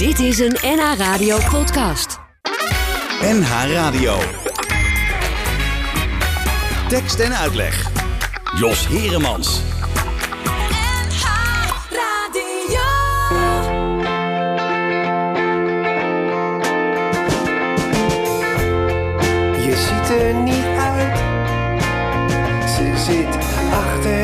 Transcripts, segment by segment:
Dit is een NH Radio podcast. NH Radio. Tekst en uitleg. Jos Heremans. Je ziet er niet uit. Ze zit achter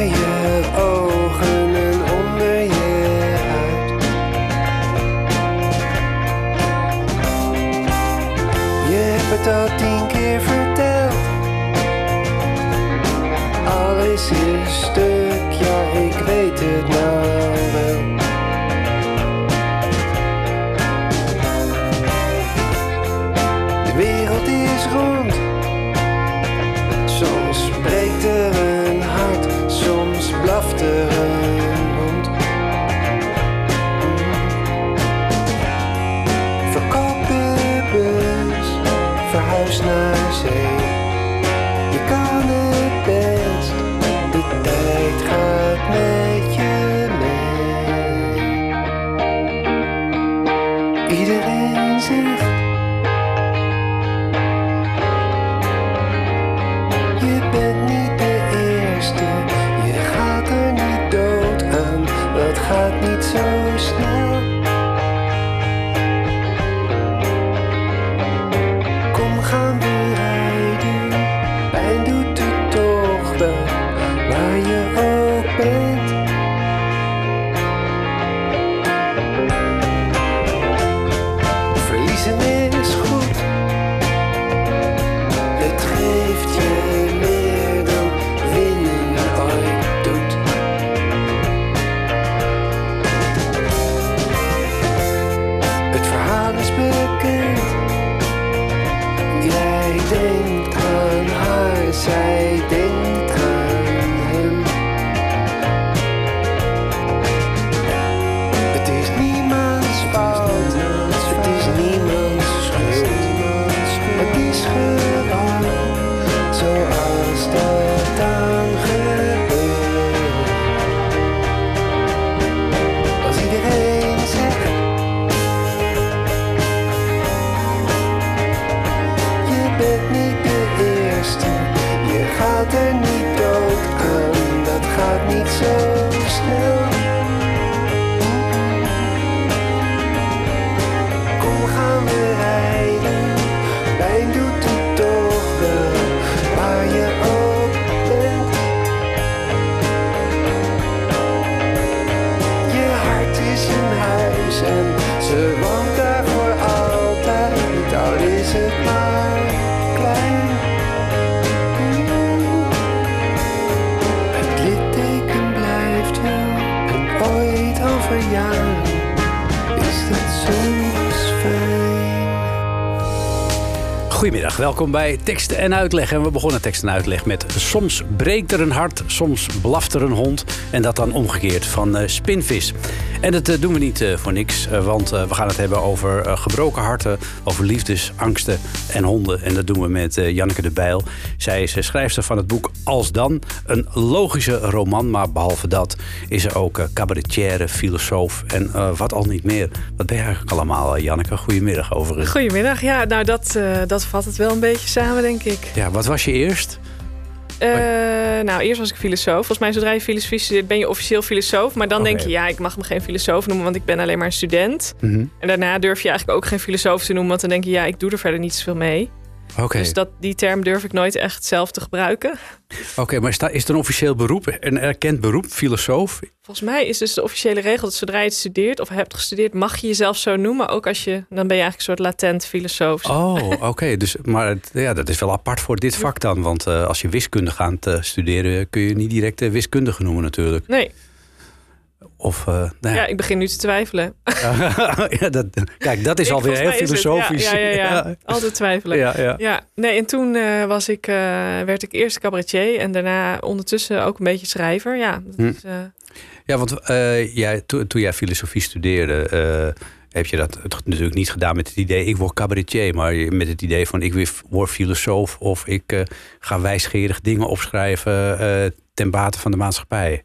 welkom bij Teksten en Uitleg. En we begonnen tekst en uitleg met soms breekt er een hart, soms blaft er een hond. En dat dan omgekeerd van eh, spinvis. En dat eh, doen we niet eh, voor niks, eh, want we gaan het hebben over gebroken harten, over liefdes, angsten en honden. En dat doen we met Janneke de Bijl. Zij is schrijfster van het boek Als Dan, een logische roman. Maar behalve dat is ze ook cabaretière, filosoof en wat al niet meer. Wat ben je eigenlijk allemaal, Janneke? Goedemiddag overigens. Goedemiddag. Ja, nou dat, dat vat het wel een beetje samen, denk ik. Ja, wat was je eerst? Eh, nou, eerst was ik filosoof. Volgens mij, zodra je filosofie studeert, ben je officieel filosoof. Maar dan denk je, ja, ik mag me geen filosoof noemen, want ik ben alleen maar een student. Mhm. En daarna durf je eigenlijk ook geen filosoof te noemen, want dan denk je, ja, ik doe er verder niet zoveel mee. Oké, Dus dat, die term durf ik nooit echt zelf te gebruiken. Oké, maar is, dat- is het een officieel beroep, een erkend beroep, filosoof? Volgens mij is dus de officiële regel dat zodra je het studeert of hebt gestudeerd, mag je jezelf zo noemen. Ook als je, dan ben je eigenlijk een soort latent filosoof. Oh, oké. Dus, maar het- ja, dat is wel apart voor dit vak dan. Want eh, als je wiskunde gaat eh, studeren, kun je niet direct eh, wiskundige noemen natuurlijk. Nee, Of, eh, nou ja. ja, ik begin nu te twijfelen. ja, dat, kijk, dat is Ik- alweer heel filosofisch. Ja, ja, altijd twijfelen. ja, nee, en toen eh, was ik, eh, werd ik eerst cabaretier en daarna ondertussen ook een beetje schrijver. Ja, dat Hm. is, Ja, want jij, to- toen jij filosofie studeerde, heb je dat natuurlijk niet gedaan met het idee ik word cabaretier, maar met het idee van ik word filosoof of ik ga wijsgerig dingen opschrijven ten bate van de maatschappij.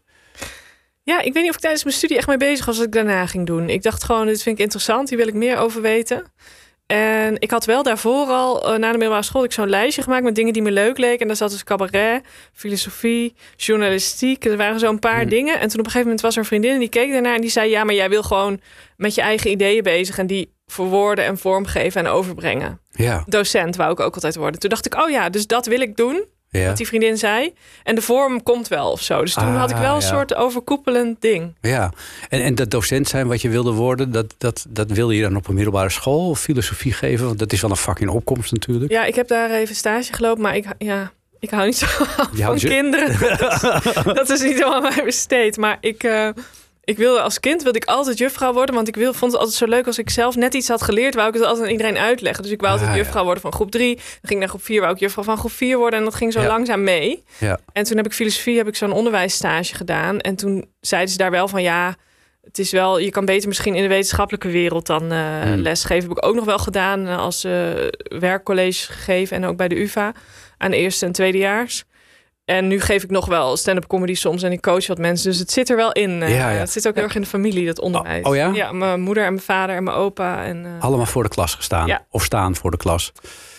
Ja, ik weet niet of ik tijdens mijn studie echt mee bezig was wat ik daarna ging doen. Ik dacht gewoon, dit vind ik interessant, hier wil ik meer over weten. En ik had wel daarvoor al, eh, na de middelbare school, ik zo'n lijstje gemaakt met dingen die me leuk leken. En daar zat dus cabaret, filosofie, journalistiek. Er waren zo'n paar dingen. En toen op een gegeven moment was er een vriendin en die keek daarnaar en die zei: Ja, maar jij wil gewoon met je eigen ideeën bezig en die verwoorden en vormgeven en overbrengen. Ja. Docent wou ik ook altijd worden. Toen dacht ik: Oh ja, dus dat wil ik doen. Ja. Wat die vriendin zei. En de vorm komt wel of zo. Dus toen Ah, had ik wel een ja. soort overkoepelend ding. Ja, en, en dat docent zijn wat je wilde worden, dat, dat, dat wilde je dan op een middelbare school of filosofie geven? Want dat is wel een vak in opkomst natuurlijk. Ja, ik heb daar even stage gelopen, maar ik, ja, ik hou niet zo van kinderen. dat is niet zo aan mij besteed. Maar ik, eh, ik wilde als kind wilde ik altijd juffrouw worden. Want ik wil, vond het altijd zo leuk als ik zelf net iets had geleerd. Wou ik het altijd aan iedereen uitleggen. Dus ik wou altijd Ah, ja. juffrouw worden van groep 3. Dan ging ik naar groep 4, wou ik juffrouw van groep 4 worden. En dat ging zo Ja. langzaam mee. Ja. En toen heb ik filosofie, heb ik zo'n onderwijsstage gedaan. En toen zeiden ze daar wel van ja, het is wel, je kan beter misschien in de wetenschappelijke wereld dan Hmm. lesgeven. Heb ik ook nog wel gedaan eh, als eh, werkcollege gegeven en ook bij de UvA aan de eerste en tweedejaars. En nu geef ik nog wel stand-up comedy soms en ik coach wat mensen. Dus het zit er wel in. eh, Ja, ja. Het zit ook heel erg in de familie, dat onderwijs. Oh, oh ja? Ja, mijn moeder en mijn vader en mijn opa. En, eh, Allemaal voor de klas gestaan Ja. of staan voor de klas.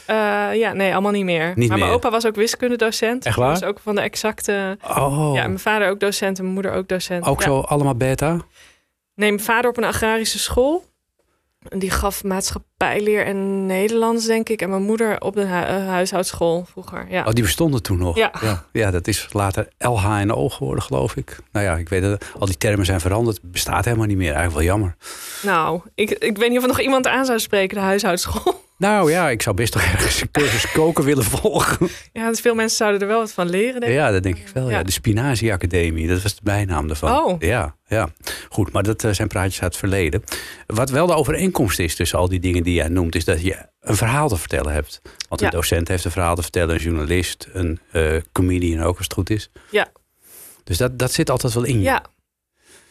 eh, ja, nee, allemaal niet meer. Niet maar mijn opa was ook wiskundedocent. Echt waar? Dus ook van de exacte... Oh, Ja, mijn vader ook docent en mijn moeder ook docent. ook Ja. zo allemaal beta? Nee, mijn vader op een agrarische school. Die gaf maatschappijleer en Nederlands, denk ik. En mijn moeder op de hu- eh, huishoudschool vroeger. Ja. Oh, die bestonden toen nog. Ja. ja. ja, dat is later LHNO geworden, geloof ik. Nou ja, ik weet dat al die termen zijn veranderd. Bestaat helemaal niet meer. Eigenlijk wel jammer. Nou, ik, ik weet niet of er nog iemand aan zou spreken, de huishoudschool. Nou ja, ik zou best toch ergens een cursus koken willen volgen. Ja, dus veel mensen zouden er wel wat van leren, denk ik. Ja, dat denk ik wel. Ja. Ja. De Spinazie Academie, dat was de bijnaam daarvan. Oh. Ja, ja. Goed, maar dat eh, zijn praatjes uit het verleden. Wat wel de overeenkomst is tussen al die dingen die jij noemt, is dat je een verhaal te vertellen hebt. Want een Ja. docent heeft een verhaal te vertellen, een journalist, een eh, comedian ook, als het goed is. Ja. Dus dat, dat zit altijd wel in je. Ja.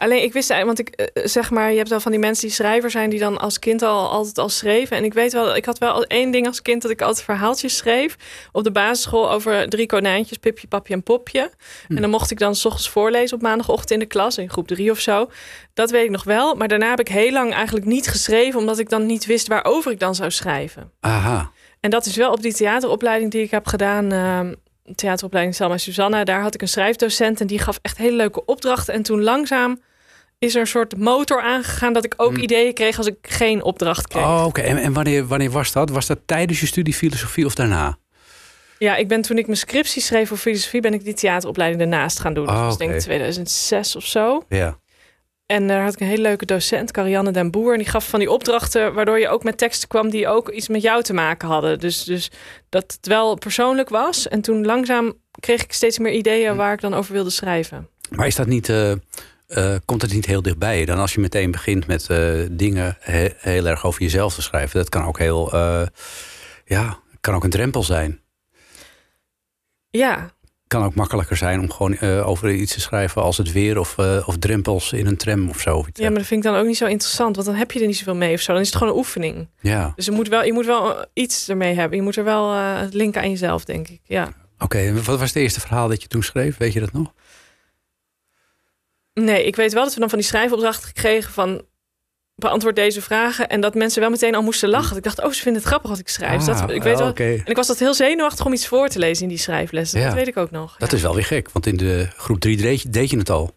Alleen ik wist eigenlijk, want ik eh, zeg maar, je hebt wel van die mensen die schrijver zijn die dan als kind al altijd al schreven. En ik weet wel, ik had wel één ding als kind dat ik altijd verhaaltjes schreef op de basisschool over drie konijntjes, Pipje, Papje en Popje. Hm. En dan mocht ik dan s ochtends voorlezen op maandagochtend in de klas, in groep drie of zo. Dat weet ik nog wel. Maar daarna heb ik heel lang eigenlijk niet geschreven, omdat ik dan niet wist waarover ik dan zou schrijven. Aha. En dat is wel op die theateropleiding die ik heb gedaan. ehm, theateropleiding Selma Susanna. Daar had ik een schrijfdocent en die gaf echt hele leuke opdrachten. En toen langzaam is er een soort motor aangegaan dat ik ook ideeën kreeg als ik geen opdracht kreeg. Oh, oké. En, en wanneer, wanneer was dat? Was dat tijdens je studie filosofie of daarna? Ja, ik ben toen ik mijn scriptie schreef voor filosofie, ben ik die theateropleiding daarnaast gaan doen. Oh, dat was denk ik oké. 2006 of zo. Ja. En daar had ik een hele leuke docent, Carianne den Boer. En die gaf van die opdrachten waardoor je ook met teksten kwam die ook iets met jou te maken hadden. Dus, dus dat het wel persoonlijk was. En toen langzaam kreeg ik steeds meer ideeën waar ik dan over wilde schrijven. Maar is dat niet, eh, eh, komt het niet heel dichtbij? Dan als je meteen begint met eh, dingen he- heel erg over jezelf te schrijven. Dat kan ook heel, eh, ja, kan ook een drempel zijn. Ja, kan ook makkelijker zijn om gewoon over iets te schrijven als het weer of, of drempels in een tram of zo. ja, maar dat vind ik dan ook niet zo interessant, want dan heb je er niet zoveel mee of zo. Dan is het gewoon een oefening. Ja, Dus je moet wel, je moet wel iets ermee hebben. Je moet er wel het linken aan jezelf, denk ik. Ja. oké. Wat was het eerste verhaal dat je toen schreef? Weet je dat nog? Nee, ik weet wel dat we dan van die schrijfopdrachten kregen van beantwoord deze vragen. En dat mensen wel meteen al moesten lachen. Ik dacht, oh, ze vinden het grappig wat ik schrijf. Dus dat, Ah, ik weet wel. En ik was dat heel zenuwachtig om iets voor te lezen in die schrijflessen. Ja. Dat weet ik ook nog. Dat ja. is wel weer gek, want in de groep 3 deed je, deed je het al.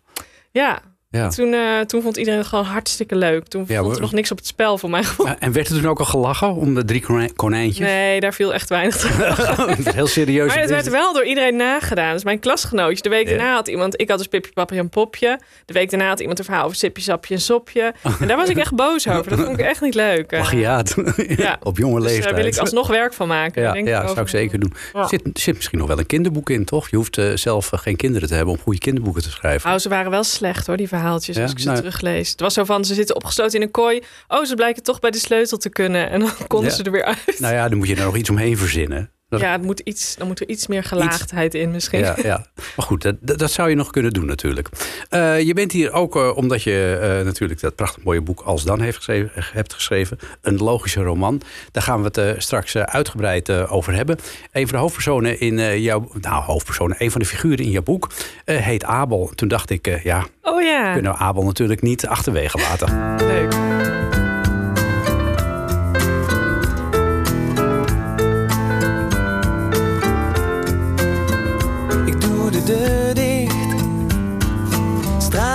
Ja, Ja. toen, eh, toen vond iedereen het gewoon hartstikke leuk. Toen Ja, vond er nog niks op het spel voor gevoel. Maar- En werd er toen ook al gelachen om de drie konij- konijntjes? Nee, daar viel echt weinig te heel serieus. Maar het werd wel door iedereen nagedaan. Dus mijn klasgenootje. De week Ja. daarna had iemand... Ik had dus Pipje, Papje en Popje. De week daarna had iemand een verhaal over Sipje, Sapje en Sopje. En daar was ik echt boos over. Dat vond ik echt niet leuk. eh. Plagiaat. Ja. Op jonge Dus leeftijd. daar wil ik alsnog werk van maken. Ja, denk ja zou ik zeker doen. Ja. Er zit, zit misschien nog wel een kinderboek in, toch? Je hoeft eh, zelf eh, geen kinderen te hebben om goede kinderboeken te schrijven. Oh, ze waren wel slecht hoor, die verhaaltjes, als ik ze Nou- teruglees. Het was zo van, ze zitten opgesloten in een kooi. Oh, ze blijken toch bij de sleutel te kunnen. En dan konden ze er weer uit. Nou ja, dan moet je er nog iets omheen verzinnen. Ja, het moet iets, dan moet er iets meer gelaagdheid in misschien. Ja, ja. Maar goed, dat, dat zou je nog kunnen doen natuurlijk. Eh, je bent hier ook eh, omdat je eh, natuurlijk dat prachtig mooie boek Als Dan heeft geschreven, hebt geschreven. Een logische roman. Daar gaan we het straks uitgebreid over hebben. Een van de hoofdpersonen in jouw... Nou, hoofdpersonen. Een van de figuren in jouw boek heet Abel. Toen dacht ik, ja, Oh ja, kunnen we Abel natuurlijk niet achterwege laten. leuk.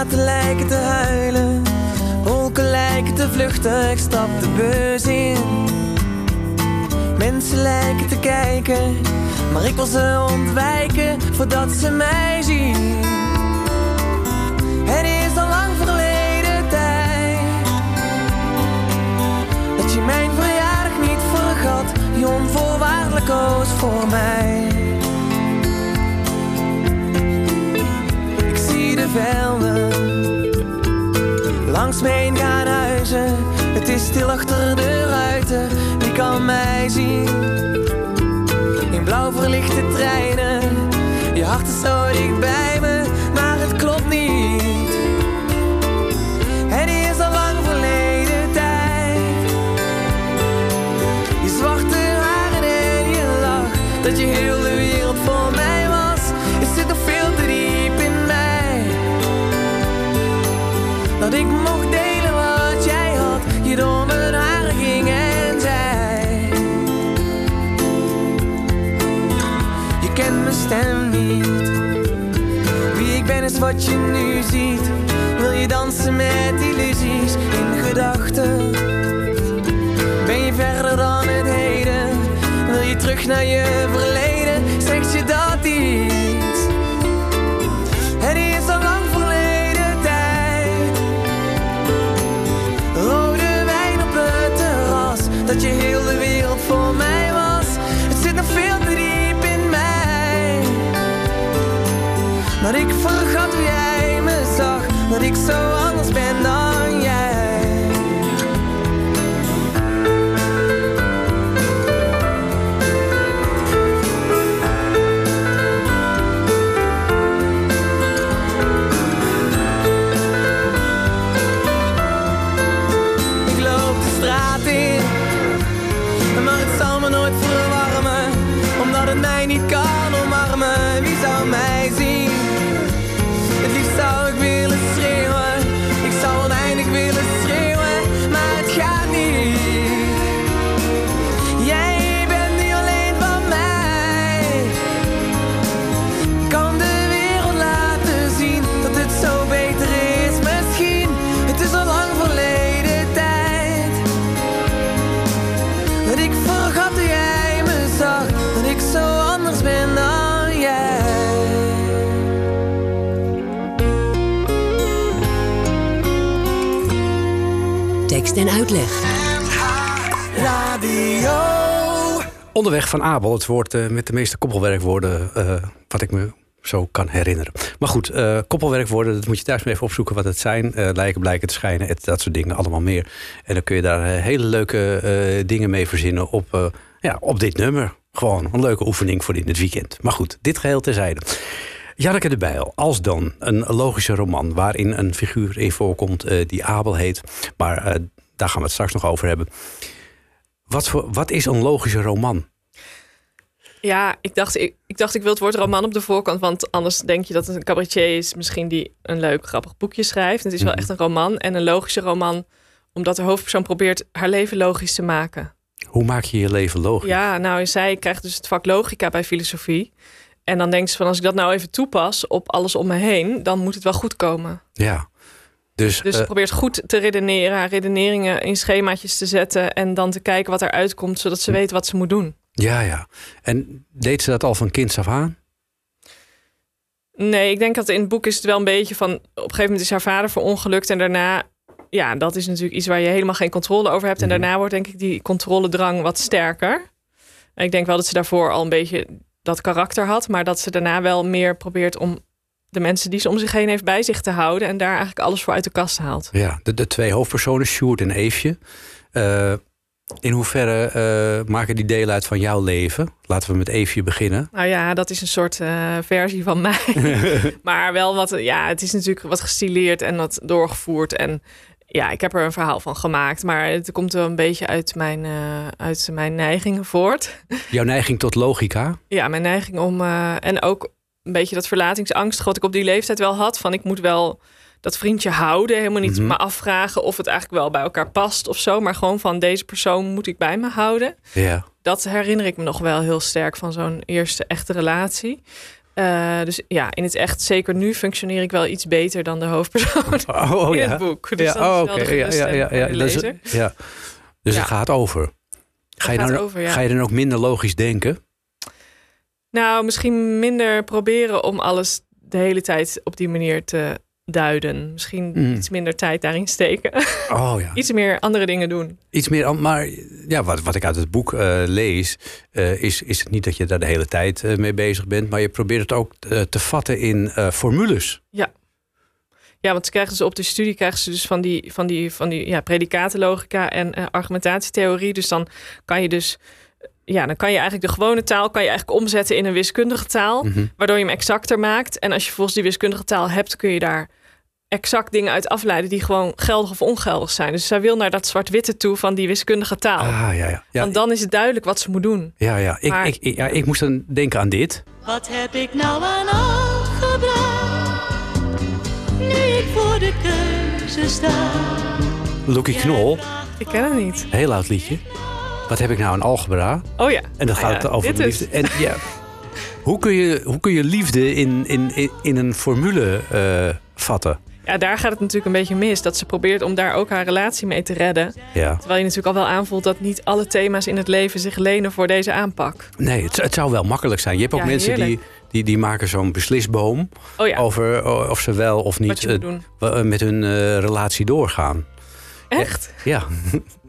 Straten lijken te huilen. Wolken lijken te vluchten. Ik stap de bus in. Mensen lijken te kijken. Maar ik wil ze ontwijken voordat ze mij zien. Het is al lang verleden tijd. Dat je mijn verjaardag niet vergat. Die onvoorwaardelijk koos voor mij. Ik zie de velden langs me heen gaan huizen. Het is stil achter de ruiten, wie kan mij zien? In blauw verlichte treinen, je hart is zo dicht wat je nu ziet. Wil je dansen met illusies in gedachten? Ben je verder dan het heden? Wil je terug naar je verleden? Zegt je dat Onderweg van Abel, het woord eh, met de meeste koppelwerkwoorden eh, wat ik me zo kan herinneren. Maar goed, eh, koppelwerkwoorden, dat moet je thuis maar even opzoeken wat het zijn. Lijken, blijken te schijnen, et- dat soort dingen, allemaal meer. En dan kun je daar hele leuke dingen mee verzinnen op, ja, op dit nummer. Gewoon een leuke oefening voor in het weekend. Maar goed, dit geheel terzijde. Janneke de Bijl, Als Dan, een logische roman... waarin een figuur in voorkomt die Abel heet. Maar daar gaan we het straks nog over hebben. Wat, voor, wat is een logische roman? Ja, ik dacht ik, ik dacht ik wil het woord roman op de voorkant, want anders denk je dat het een cabaretier is, misschien die een leuk grappig boekje schrijft. Het is wel Mhm. echt een roman en een logische roman, omdat de hoofdpersoon probeert haar leven logisch te maken. Hoe maak je je leven logisch? Ja, nou, zij krijgt dus het vak logica bij filosofie. En dan denkt ze van als ik dat nou even toepas op alles om me heen, dan moet het wel goed komen. Ja. Dus, Dus ze eh, probeert goed te redeneren, haar redeneringen in schemaatjes te zetten en dan te kijken wat eruit komt, zodat Hm. ze weet wat ze moet doen. ja, ja. En deed ze dat al van kinds af aan? Nee, ik denk dat in het boek is het wel een beetje van... op een gegeven moment is haar vader verongelukt... en daarna, ja, dat is natuurlijk iets waar je helemaal geen controle over hebt. En Mhm. daarna wordt denk ik die controledrang wat sterker. En ik denk wel dat ze daarvoor al een beetje dat karakter had... maar dat ze daarna wel meer probeert om de mensen die ze om zich heen heeft bij zich te houden... en daar eigenlijk alles voor uit de kast haalt. Ja, de, de twee hoofdpersonen, Sjoerd en Eefje. eh, In hoeverre eh, maken die deel uit van jouw leven? Laten we met Eefje beginnen. Nou ja, dat is een soort eh, versie van mij. maar wel wat, ja, het is natuurlijk wat gestileerd en wat doorgevoerd. En ja, ik heb er een verhaal van gemaakt. Maar het komt wel een beetje uit mijn, eh, uit mijn neigingen voort. Jouw neiging tot logica? Ja, mijn neiging om. en ook een beetje dat verlatingsangst, wat ik op die leeftijd wel had. Van ik moet wel dat vriendje houden. Helemaal niet Mhm. me afvragen of het eigenlijk wel bij elkaar past of zo. Maar gewoon van deze persoon moet ik bij me houden. Ja. Dat herinner ik me nog wel heel sterk van zo'n eerste echte relatie. Eh, dus ja, in het echt, zeker nu, functioneer ik wel iets beter dan de hoofdpersoon Oh, oh, in ja. het boek. Dus ja, dat is oh, wel oké. de Ja, ja, ja, ja. Dus, ja. dus het gaat over. Ga je, dan, over, ga je dan ook minder logisch denken? Nou, misschien minder proberen om alles de hele tijd op die manier te duiden. Misschien Mm. iets minder tijd daarin steken. Oh ja. iets meer andere dingen doen. Iets meer, maar ja, wat, wat ik uit het boek eh, lees, eh, is, is het niet dat je daar de hele tijd eh, mee bezig bent, maar je probeert het ook te vatten in formules. Ja, want ze krijgen dus op de studie krijgen ze dus van die, van die, van die ja, predicatenlogica en argumentatietheorie. Dus dan kan je dus, ja, dan kan je eigenlijk de gewone taal kan je eigenlijk omzetten in een wiskundige taal, Mhm. waardoor je hem exacter maakt. En als je vervolgens die wiskundige taal hebt, kun je daar exact dingen uit afleiden die gewoon geldig of ongeldig zijn. Dus zij wil naar dat zwart-witte toe van die wiskundige taal. Ah, ja, ja. Ja, Want dan is het duidelijk wat ze moet doen. ja, ja. Ik, Maar- ik, ik- ja, ik moest dan denken aan dit. Wat heb ik nou aan al? Nu ik voor de keuze sta. Loekie Knol, Ik ken het niet. heel oud liedje. Wat heb ik nou aan algebra? Oh ja. En dan Ah gaat ja, over de dus. liefde. En ja, hoe kun je, hoe kun je liefde in, in, in, in een formule eh, vatten? Ja, daar gaat het natuurlijk een beetje mis. Dat ze probeert om daar ook haar relatie mee te redden. Ja. Terwijl je natuurlijk al wel aanvoelt dat niet alle thema's in het leven zich lenen voor deze aanpak. Nee, het, het zou wel makkelijk zijn. Je hebt ook Ja, mensen die, heerlijk. die, die maken zo'n beslisboom Oh ja, over of ze wel of niet eh, eh, met hun relatie doorgaan. Echt? Ja,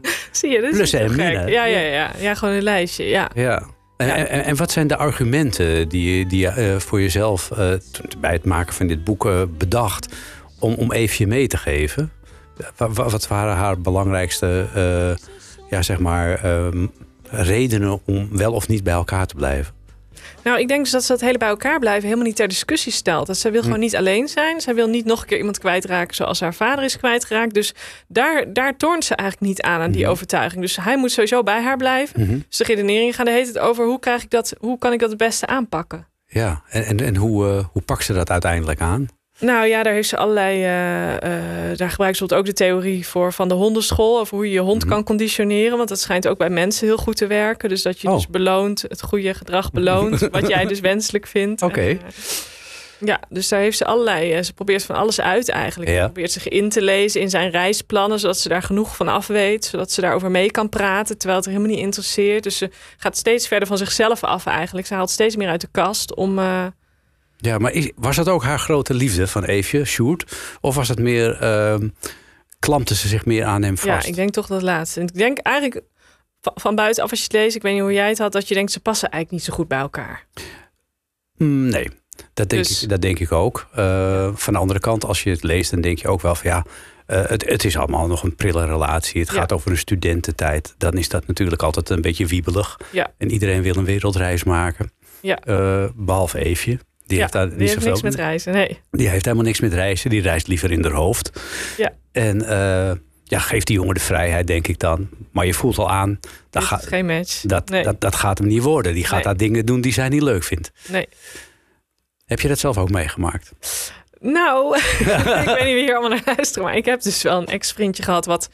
Zie je, niet en minnen. Ja, ja, ja. ja, gewoon een lijstje. Ja. ja. En, Ja. En, en wat zijn de argumenten die, je- die je eh, voor jezelf eh, bij het maken van dit boek eh, bedacht om, om Eefje mee te geven? Wa- wa- Wat waren haar belangrijkste ja, zeg maar, ehm, redenen om wel of niet bij elkaar te blijven? Nou, ik denk dus dat ze dat hele bij elkaar blijven helemaal niet ter discussie stelt. Dat zij wil gewoon niet alleen zijn. Zij wil niet nog een keer iemand kwijtraken zoals haar vader is kwijtgeraakt. Dus daar, daar toont ze eigenlijk niet aan, aan die overtuiging. Dus hij moet sowieso bij haar blijven. Mhm. Dus de redenering gaat de hele tijd over hoe, krijg ik dat, hoe kan ik dat het beste aanpakken. Ja, en, en, en hoe, eh, hoe pakt ze dat uiteindelijk aan? Nou ja, daar heeft ze allerlei. eh, eh, daar gebruikt ze bijvoorbeeld ook de theorie voor van de hondenschool. Over hoe je je hond Mhm. kan conditioneren. Want dat schijnt ook bij mensen heel goed te werken. Dus dat je Oh. dus beloont, het goede gedrag beloont. wat jij dus wenselijk vindt. Oké. Eh, ja, dus daar heeft ze allerlei. ze probeert van alles uit eigenlijk. Ja. Ze probeert zich in te lezen in zijn reisplannen. Zodat ze daar genoeg van af weet. Zodat ze daarover mee kan praten. Terwijl het er helemaal niet interesseert. Dus ze gaat steeds verder van zichzelf af eigenlijk. Ze haalt steeds meer uit de kast om. Ja, maar was dat ook haar grote liefde van Eefje, Sjoerd? Of was het meer, ehm klampte ze zich meer aan hem vast? Ja, ik denk toch dat laatste. Ik denk eigenlijk van, buitenaf als je het leest, ik weet niet hoe jij het had, dat je denkt ze passen eigenlijk niet zo goed bij elkaar. Mm, nee, dat denk, Dus- ik, dat denk ik ook. Eh, van de andere kant, als je het leest, dan denk je ook wel van ja, eh, het, het is allemaal nog een prille relatie. Het Ja. gaat over een studententijd. Dan is dat natuurlijk altijd een beetje wiebelig. Ja. En iedereen wil een wereldreis maken. Ja. Eh, behalve Eefje. Die ja, heeft daar niet heeft niks met reizen. Nee. Die heeft helemaal niks met reizen. Die reist liever in haar hoofd. Ja. En eh, ja, geeft die jongen de vrijheid, denk ik dan. Maar je voelt al aan, dat, gaat geen match. dat, nee. dat, dat gaat hem niet worden. Die gaat Nee. daar dingen doen die zij niet leuk vindt. nee. Heb je dat zelf ook meegemaakt? Nou, ik weet niet wie hier allemaal naar luisteren, maar ik heb dus wel een ex-vriendje gehad wat,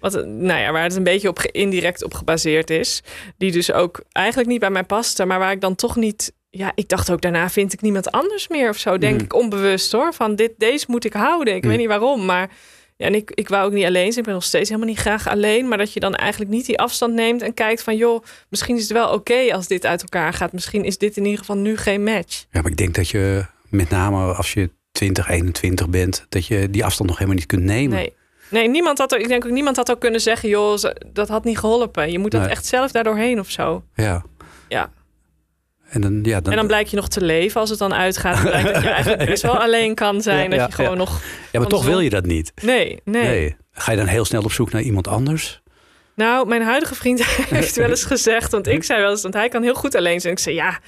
wat, nou ja, waar het een beetje op indirect op gebaseerd is. Die dus ook eigenlijk niet bij mij paste, maar waar ik dan toch niet. Ja, ik dacht ook daarna vind ik niemand anders meer of zo, denk Mhm. ik onbewust hoor. Van dit, deze moet ik houden. Ik Mhm. weet niet waarom, maar ja, en ik, ik wou ook niet alleen zijn. Ik ben nog steeds helemaal niet graag alleen, maar dat je dan eigenlijk niet die afstand neemt en kijkt van joh, misschien is het wel oké als dit uit elkaar gaat. Misschien is dit in ieder geval nu geen match. Ja, maar ik denk dat je met name als je 20, 21 bent, dat je die afstand nog helemaal niet kunt nemen. Nee. Nee, niemand had er, ik denk ook niemand had ook kunnen zeggen, joh, dat had niet geholpen. Je moet dat Nee. echt zelf daar doorheen of zo. Ja. Ja. En dan, ja, dan, En dan blijkt je nog te leven als het dan uitgaat. Dan blijkt dat je eigenlijk best wel alleen kan zijn. Ja, dat je gewoon nog. ja, maar toch wil je dat niet. Nee, nee. Ga je dan heel snel op zoek naar iemand anders? Nou, mijn huidige vriend heeft wel eens gezegd, want ik zei wel eens, want hij kan heel goed alleen zijn. Ik zei ja, maar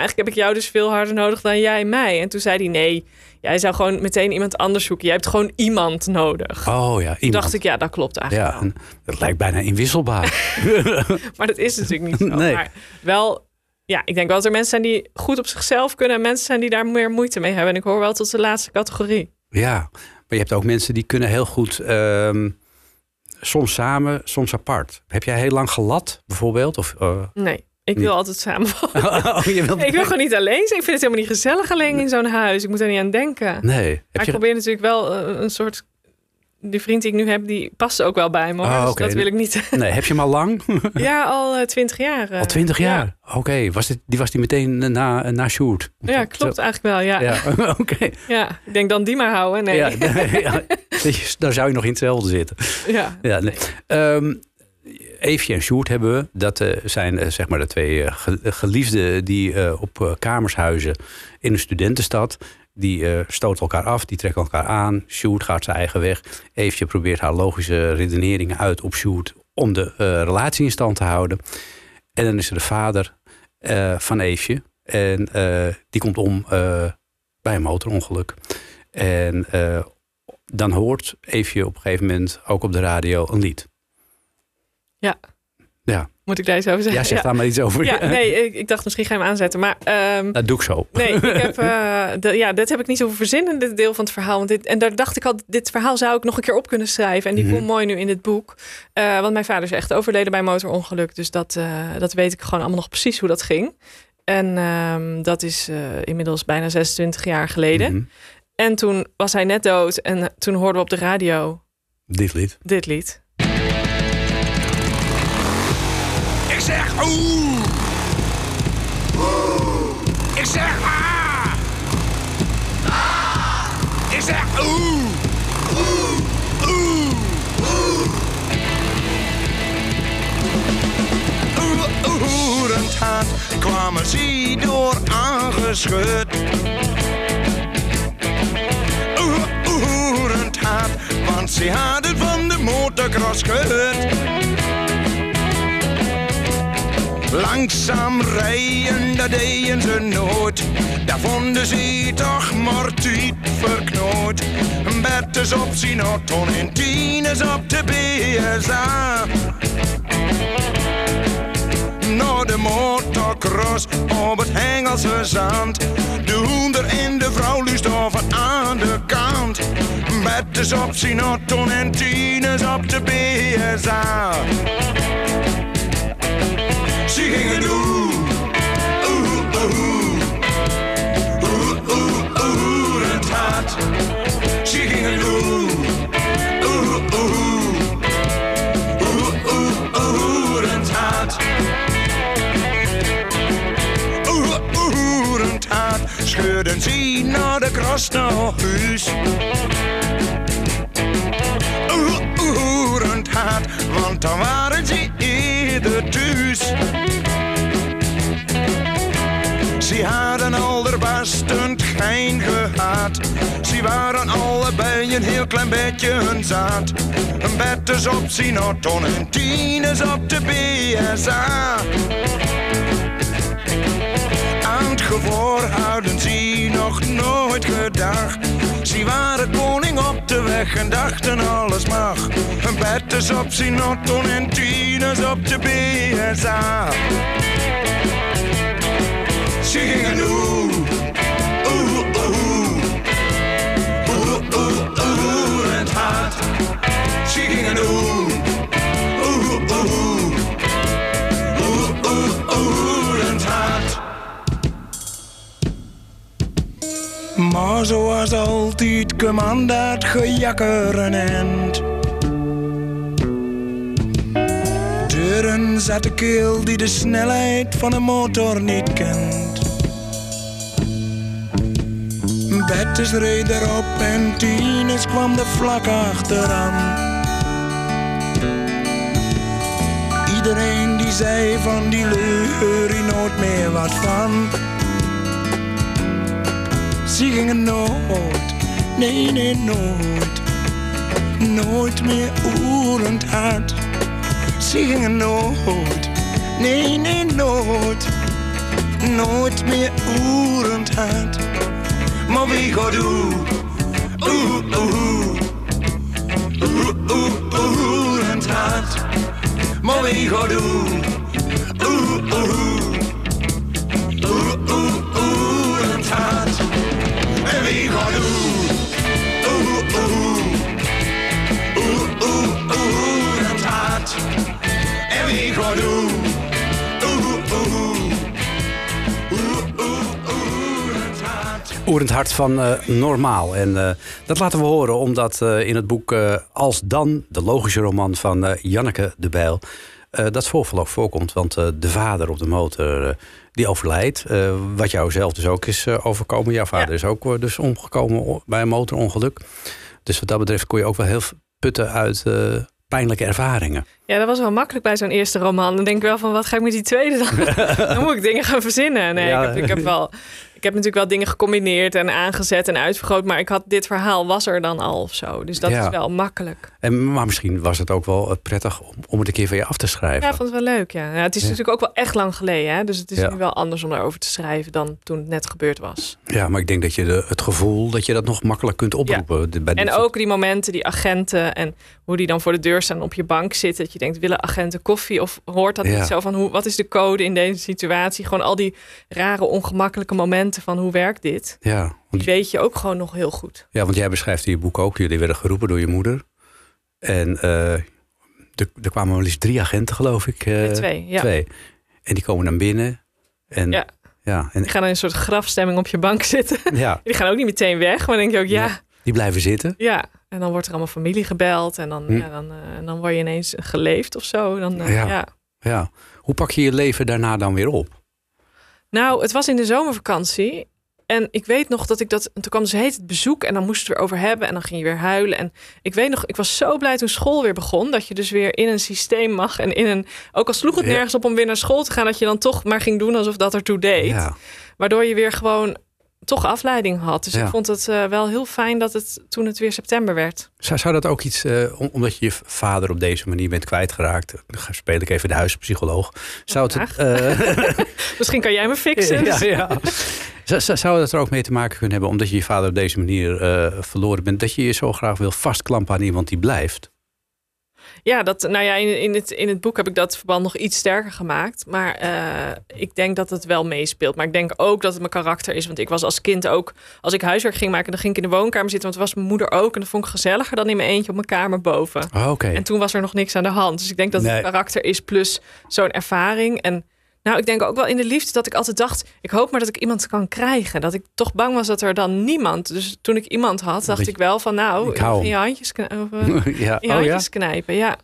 eigenlijk heb ik jou dus veel harder nodig dan jij mij. En toen zei hij nee, jij zou gewoon meteen iemand anders zoeken. Jij hebt gewoon iemand nodig. Oh ja, Toen iemand. dacht ik, ja, dat klopt eigenlijk Ja, wel. dat lijkt bijna inwisselbaar. Maar dat is natuurlijk niet zo. Nee. Maar wel, ja, ik denk wel dat er mensen zijn die goed op zichzelf kunnen en mensen zijn die daar meer moeite mee hebben. En ik hoor wel tot de laatste categorie. ja, maar je hebt ook mensen die kunnen heel goed... ehm, soms samen, soms apart. Heb jij heel lang gelat, bijvoorbeeld? Of, eh, Nee, ik Niet. wil altijd samen. oh, je wilt... ik wil gewoon niet alleen zijn. Ik vind het helemaal niet gezellig alleen in zo'n huis. Ik moet er niet aan denken. Nee. Maar ik probeer natuurlijk wel eh, een soort... Die vriend die ik nu heb, die past ook wel bij me. Oh, Dus dat wil ik niet. Nee, heb je hem al lang? ja, al twintig jaar. eh. al twintig jaar? Ja, Oké, was dit, die was die meteen eh, na, na Sjoerd? ja klopt eigenlijk wel. Ja. Ja. Ja, oké. ik denk dan die maar houden. Nee. Ja, Ja. ja. Daar zou je nog in hetzelfde zitten. Ja, nee. Ehm, Eefje en Sjoerd hebben we. Dat eh, zijn eh, zeg maar de twee eh, ge- geliefden die eh, op eh, kamers huizen in een studentenstad. Die eh, stoten elkaar af, die trekken elkaar aan. Sjoerd gaat zijn eigen weg. Eefje probeert haar logische redeneringen uit op Sjoerd om de eh, relatie in stand te houden. En dan is er de vader eh, van Eefje. En die komt om bij een motorongeluk. En dan hoort Eefje op een gegeven moment ook op de radio een lied. Ja, Moet ik daar iets over zeggen? ja zeg daar maar iets over. Ja, nee, ik, ik dacht misschien ga je hem aanzetten. Maar ehm, Dat doe ik zo. nee, ik heb, de- ja, dit heb ik niet zo verzinnen, dit deel van het verhaal. Want dit, en daar dacht ik al, dit verhaal zou ik nog een keer op kunnen schrijven. En die Mhm. komt mooi nu in dit boek. Eh, want mijn vader is echt overleden bij motorongeluk. Dus dat, eh, dat weet ik gewoon allemaal nog precies hoe dat ging. En ehm, dat is inmiddels bijna 26 jaar geleden. Mhm. En toen was hij net dood. En toen hoorden we op de radio Dit lied. dit lied. Ik zeg oeh. Ik zeg ah. Ik zeg oeh. Oeh. Oeh. Oeh. Oerend hard kwamen ze door aangeschud. Oeh. Hard, want ze hadden van de motocross gehoord. Langzaam rijden, dat deden ze nooit. Daar vonden ze toch maar tijd verknoot. Betters op zijn auto en tieners op de BSA. Naar de motocross op het Engelse zand. De hoender en de vrouw luist over aan de kant. Betters op zijn auto en tieners op de BSA. Ze gingen doen. Oeh, oeh. Oeh, oeh, oeh. Oeh, oeh. Oeh, oeh, oeh. Oeh, oeh. Scheurden ze naar de kras naar huis. Oeh, oeh. Want dan waren ze eerder thuis. Ze hadden allerbestend geen gehad. Ze waren allebei een heel klein beetje hun zaad. Een betters op Sinaton en tieners op de BSA. Aan het gevoor hadden ze nog nooit gedacht. Ze waren koning op de weg en dachten alles mag. Een betters op Sinaton en tieners op de BSA. Ze gingen doen. Oeh, oeh. Oeh, oeh, oeh, het hart. Ze gingen doen. Oeh, oeh. Oeh, oeh, oeh, het hart. Maar zoals altijd kwam dat gejakker een eind. Deuren zat de keel die de snelheid van een motor niet kent. Bettes reed erop en Tines kwam er vlak achteraan. Iedereen die zei van die leur hier nooit meer wat van. Ze gingen nooit, nee nee nooit, nooit meer oerend hard. ze gingen nooit, nee, nee, nooit, nooit meer oerend hart. Maar wie gaat u, oeh, oeh, oeh, oeh, oerend hart. Maar Oerend hart van eh, Normaal. En eh, dat laten we horen omdat eh, in het boek Als Dan, de logische roman van Janneke de Bijl, dat voorval ook voorkomt. Want de vader op de motor, die overlijdt. Wat jou zelf dus ook is overkomen. Jouw vader Ja. is ook dus omgekomen bij een motorongeluk. Dus wat dat betreft kon je ook wel heel putten uit pijnlijke ervaringen. Ja, dat was wel makkelijk bij zo'n eerste roman. Dan denk ik wel van, wat ga ik met die tweede dan? dan moet ik dingen gaan verzinnen. Nee, Ja. ik, heb, ik, heb wel, ik heb natuurlijk wel dingen gecombineerd en aangezet en uitvergroot. Maar ik had dit verhaal was er dan al of zo. Dus dat Ja. is wel makkelijk. En, maar misschien was het ook wel eh, prettig om, om het een keer van je af te schrijven. Ja, vond het wel leuk. Ja. Ja, het is natuurlijk ook wel echt lang geleden. Hè? Dus het is nu wel anders om erover te schrijven dan toen het net gebeurd was. Ja, maar ik denk dat je de, het gevoel dat je dat nog makkelijk kunt oproepen. Bij En ook die momenten, die agenten en hoe die dan voor de deur staan op je bank zitten. Dat je denkt, willen agenten koffie? Of hoort dat Ja. niet zo van, hoe, wat is de code in deze situatie? Gewoon al die rare, ongemakkelijke momenten van hoe werkt dit? Ja, Die weet je ook gewoon nog heel goed. ja, want jij beschrijft in je boek ook, jullie werden geroepen door je moeder. En eh, er, er kwamen wel eens drie agenten, geloof ik. eh, Nee, twee, ja. Twee. En die komen dan binnen. En, Ja. ja, en, Die gaan in een soort grafstemming op je bank zitten. ja, Die gaan ook niet meteen weg, maar dan denk je ook, ja. Die blijven zitten. ja. En dan wordt er allemaal familie gebeld en dan, Hm. ja, dan, eh, dan word je ineens geleefd of zo. Dan, eh, Ja. ja. Ja. Hoe pak je je leven daarna dan weer op? Nou, het was in de zomervakantie. En ik weet nog dat ik dat. en Toen kwam dus heet het bezoek. En dan moesten we het erover hebben. En dan ging je weer huilen. En ik weet nog, ik was zo blij toen school weer begon. Dat je dus weer in een systeem mag. En in een. Ook al sloeg het nergens op om weer naar school te gaan. Dat je dan toch maar ging doen alsof dat ertoe deed. Ja. Waardoor je weer gewoon toch afleiding had. Dus Ja. ik vond het eh, wel heel fijn dat het toen het weer september werd. Zou, zou dat ook iets, eh, om- omdat je je vader op deze manier bent kwijtgeraakt, dan speel ik even de huispsycholoog. Zou het, eh, Misschien kan jij me fixen. ja, ja. Zou- dat er ook mee te maken kunnen hebben, omdat je je vader op deze manier eh, verloren bent, dat je je zo graag wil vastklampen aan iemand die blijft? Ja, dat, nou ja, in, in, het, in het boek heb ik dat verband nog iets sterker gemaakt. Maar eh, ik denk dat het wel meespeelt. Maar ik denk ook dat het mijn karakter is. Want ik was als kind ook, als ik huiswerk ging maken, dan ging ik in de woonkamer zitten. Want het was mijn moeder ook. En dat vond ik gezelliger dan in mijn eentje op mijn kamer boven. Oh, Oké. En toen was er nog niks aan de hand. Dus ik denk dat Nee. het karakter is plus zo'n ervaring. En nou, ik denk ook wel in de liefde dat ik altijd dacht... ik hoop maar dat ik iemand kan krijgen. Dat ik toch bang was dat er dan niemand... Dus toen ik iemand had, dacht ik wel van... nou, Ik hou in je handjes, kn- of, eh, ja. in je Oh ja? handjes knijpen, ja.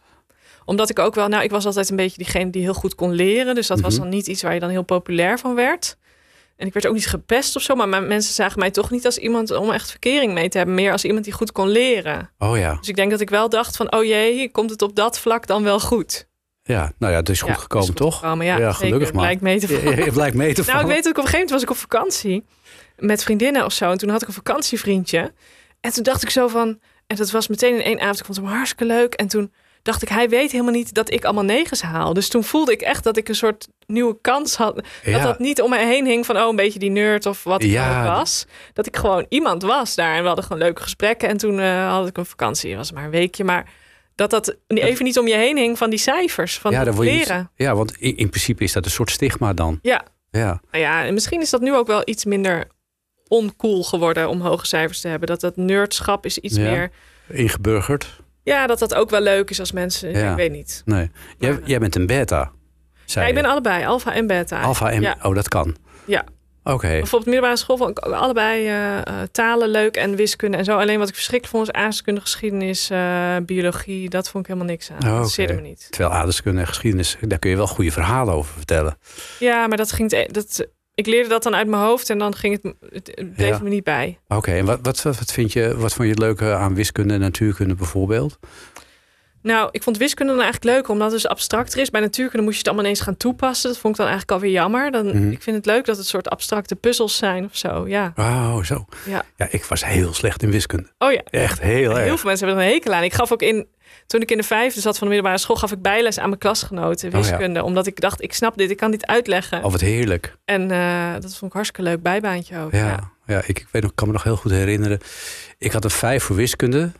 Omdat ik ook wel... Nou, ik was altijd een beetje diegene die heel goed kon leren. Dus dat was Mhm. dan niet iets waar je dan heel populair van werd. En ik werd ook niet gepest of zo. Maar mensen zagen mij toch niet als iemand om echt verkering mee te hebben. Meer als iemand die goed kon leren. Oh ja. Dus ik denk dat ik wel dacht van... oh jee, komt het op dat vlak dan wel goed? Ja, nou ja, het is goed Ja, gekomen, is goed toch? gekomen, ja, gelukkig maar. Blijkt mee te vallen. blijkt mee te Nou, vallen. ik weet dat ik op een gegeven moment was ik op vakantie met vriendinnen of zo. En toen had ik een vakantievriendje. En toen dacht ik zo van... En dat was meteen in één avond. Ik vond hem hartstikke leuk. En toen dacht ik, hij weet helemaal niet dat ik allemaal negens haal. Dus toen voelde ik echt dat ik een soort nieuwe kans had. Ja. Dat dat niet om me heen hing van, oh, een beetje die nerd of wat Ja. ook was. Dat ik gewoon iemand was daar. En we hadden gewoon leuke gesprekken. En toen eh, had ik een vakantie. Het was maar een weekje. Maar dat dat even niet om je heen hing van die cijfers. Van ja, niet- leren. ja, want in, in principe is dat een soort stigma dan. Ja, Ja, nou ja, en misschien is dat nu ook wel iets minder oncool geworden om hoge cijfers te hebben. Dat dat nerdschap is iets Ja. meer... ingeburgerd. Ja, dat dat ook wel leuk is als mensen... Ja. Ik weet niet. Nee. Jij, Maar- jij bent een beta. Ja, ik ben allebei, alfa en beta. Alpha en... Ja. Oh, dat kan. Ja. Oké. Bijvoorbeeld middelbare school vond ik allebei eh, eh, talen leuk en wiskunde en zo. Alleen wat ik verschrikkelijk vond was aardrijkskunde, geschiedenis, eh, biologie. Dat vond ik helemaal niks aan. Oh, Dat interesseerde me niet. Terwijl aardrijkskunde en geschiedenis, daar kun je wel goede verhalen over vertellen. Ja, maar dat ging... te- Dat, ik leerde dat dan uit mijn hoofd en dan ging het... Het, bleef Ja. me niet bij. Oké, en wat, wat, wat, vind je, wat vond je het leuke aan wiskunde en natuurkunde bijvoorbeeld? Nou, ik vond wiskunde dan eigenlijk leuk, omdat het dus abstracter is. Bij natuurkunde moest je het allemaal ineens gaan toepassen. Dat vond ik dan eigenlijk alweer jammer. Dan, Mhm. Ik vind het leuk dat het soort abstracte puzzels zijn of zo. Ja. Oh, zo. Ja. Ja, ik was heel slecht in wiskunde. Oh ja. Echt heel erg. Heel veel mensen hebben er een hekel aan. Ik gaf ook in, toen ik in de vijfde zat van de middelbare school, gaf ik bijles aan mijn klasgenoten Oh ja. wiskunde. Omdat ik dacht, ik snap dit, ik kan dit uitleggen. Oh, wat heerlijk. En eh, dat vond ik hartstikke leuk bijbaantje ook. Ja, Ja. ja. ik, ik weet nog, kan me nog heel goed herinneren. Ik had een vijf voor wiskunde.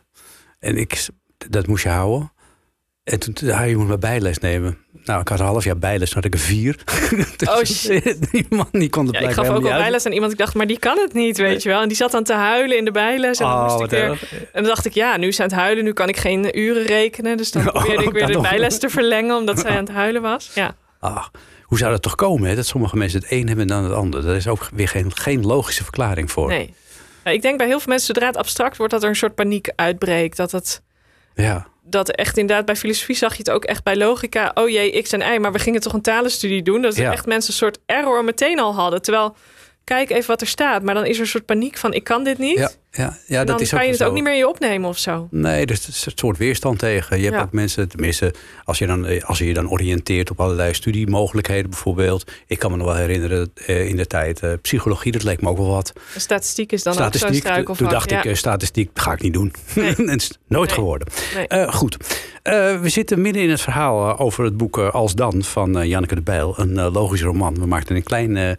En ik, dat moest je houden. En toen, ja, je moet maar bijles nemen. Nou, ik had een half jaar bijles, toen had ik een vier. Dus Oh, shit. Die man die kon het Ja, ik gaf ook al bijles aan iemand. Ik dacht, maar die kan het niet, weet je wel. En die zat dan te huilen in de bijles. En, dan Oh, ik weer, erg. en dan dacht ik, ja, nu is ze aan het huilen. Nu kan ik geen uren rekenen. Dus dan Oh, probeerde ik weer dan de nog. bijles te verlengen. Omdat zij aan het huilen was. Ja. Ah, hoe zou dat toch komen, hè? Dat sommige mensen het een hebben en dan het ander. Daar is ook weer geen, geen logische verklaring voor. Nee. Ik denk bij heel veel mensen, zodra het abstract wordt, dat er een soort paniek uitbreekt. Dat het Ja, dat echt inderdaad bij filosofie zag je het ook echt bij logica. Oh jee, x en y, maar we gingen toch een talenstudie doen. Dat Ja. echt mensen een soort error meteen al hadden. Terwijl, kijk even wat er staat. Maar dan is er een soort paniek van, ik kan dit niet. Ja, ja, En dat dan is kan je het zo. ook niet meer in je opnemen of zo. Nee, dus het is een soort weerstand tegen. Je hebt Ja. ook mensen, tenminste, als je, dan, als je je dan oriënteert op allerlei studiemogelijkheden bijvoorbeeld. Ik kan me nog wel herinneren eh, in de tijd, eh, psychologie, dat leek me ook wel wat. Statistiek is dan ook zo'n statistiek, struikelvlak. toen dacht ja. ik, eh, statistiek ga ik niet doen. Nee. is nooit Nee. geworden. Nee. Goed, Eh, we zitten midden in het verhaal over het boek Als Dan van Janneke de Bijl. Een logisch roman. We maakten een klein,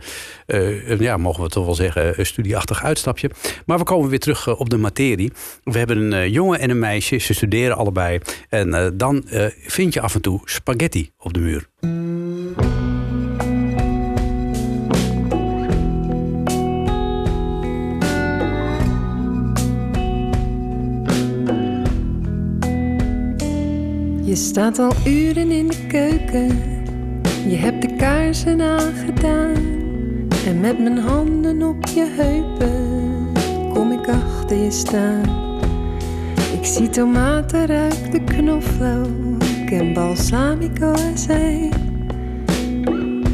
ja, mogen we toch wel zeggen, een studieachtig uitstapje. Maar we komen weer terug eh, op de materie. We hebben een eh, jongen en een meisje. Ze studeren allebei. En eh, dan vind je af en toe spaghetti op de muur. Je staat al uren in de keuken. Je hebt de kaarsen aangedaan. En met mijn handen op je heupen je staan. Ik zie tomaten, ruik de knoflook en balsamico azijn.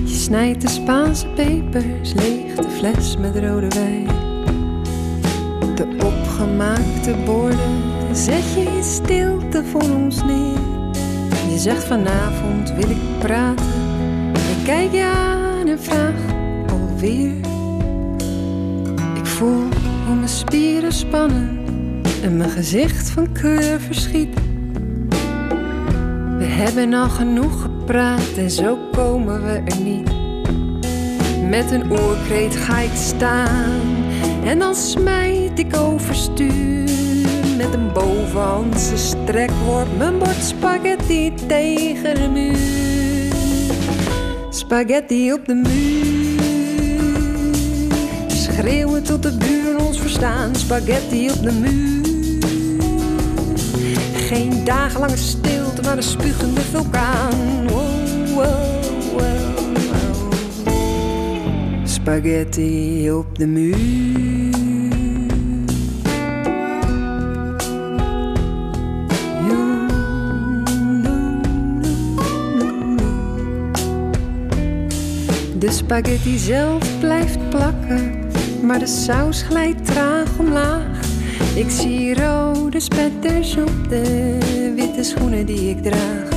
Je snijdt de Spaanse pepers, leeg de fles met rode wijn. De opgemaakte borden zet je in stilte voor ons neer. Je zegt vanavond wil ik praten. Ik kijk je aan en vraag alweer. Ik voel hoe mijn spieren spannen en mijn gezicht van kleur verschiet. We hebben al genoeg gepraat en zo komen we er niet. Met een oorkreet ga ik staan en dan smijt ik overstuur. Met een bovenhandse strekworp mijn bord spaghetti tegen de muur. Spaghetti op de muur. Schreeuwen tot de buren verstaan. Spaghetti op de muur. Geen dagenlange stilte, maar een spugende vulkaan. Spaghetti op de muur. De spaghetti zelf blijft plakken, maar de saus glijdt traag omlaag. Ik zie rode spetters op de witte schoenen die ik draag.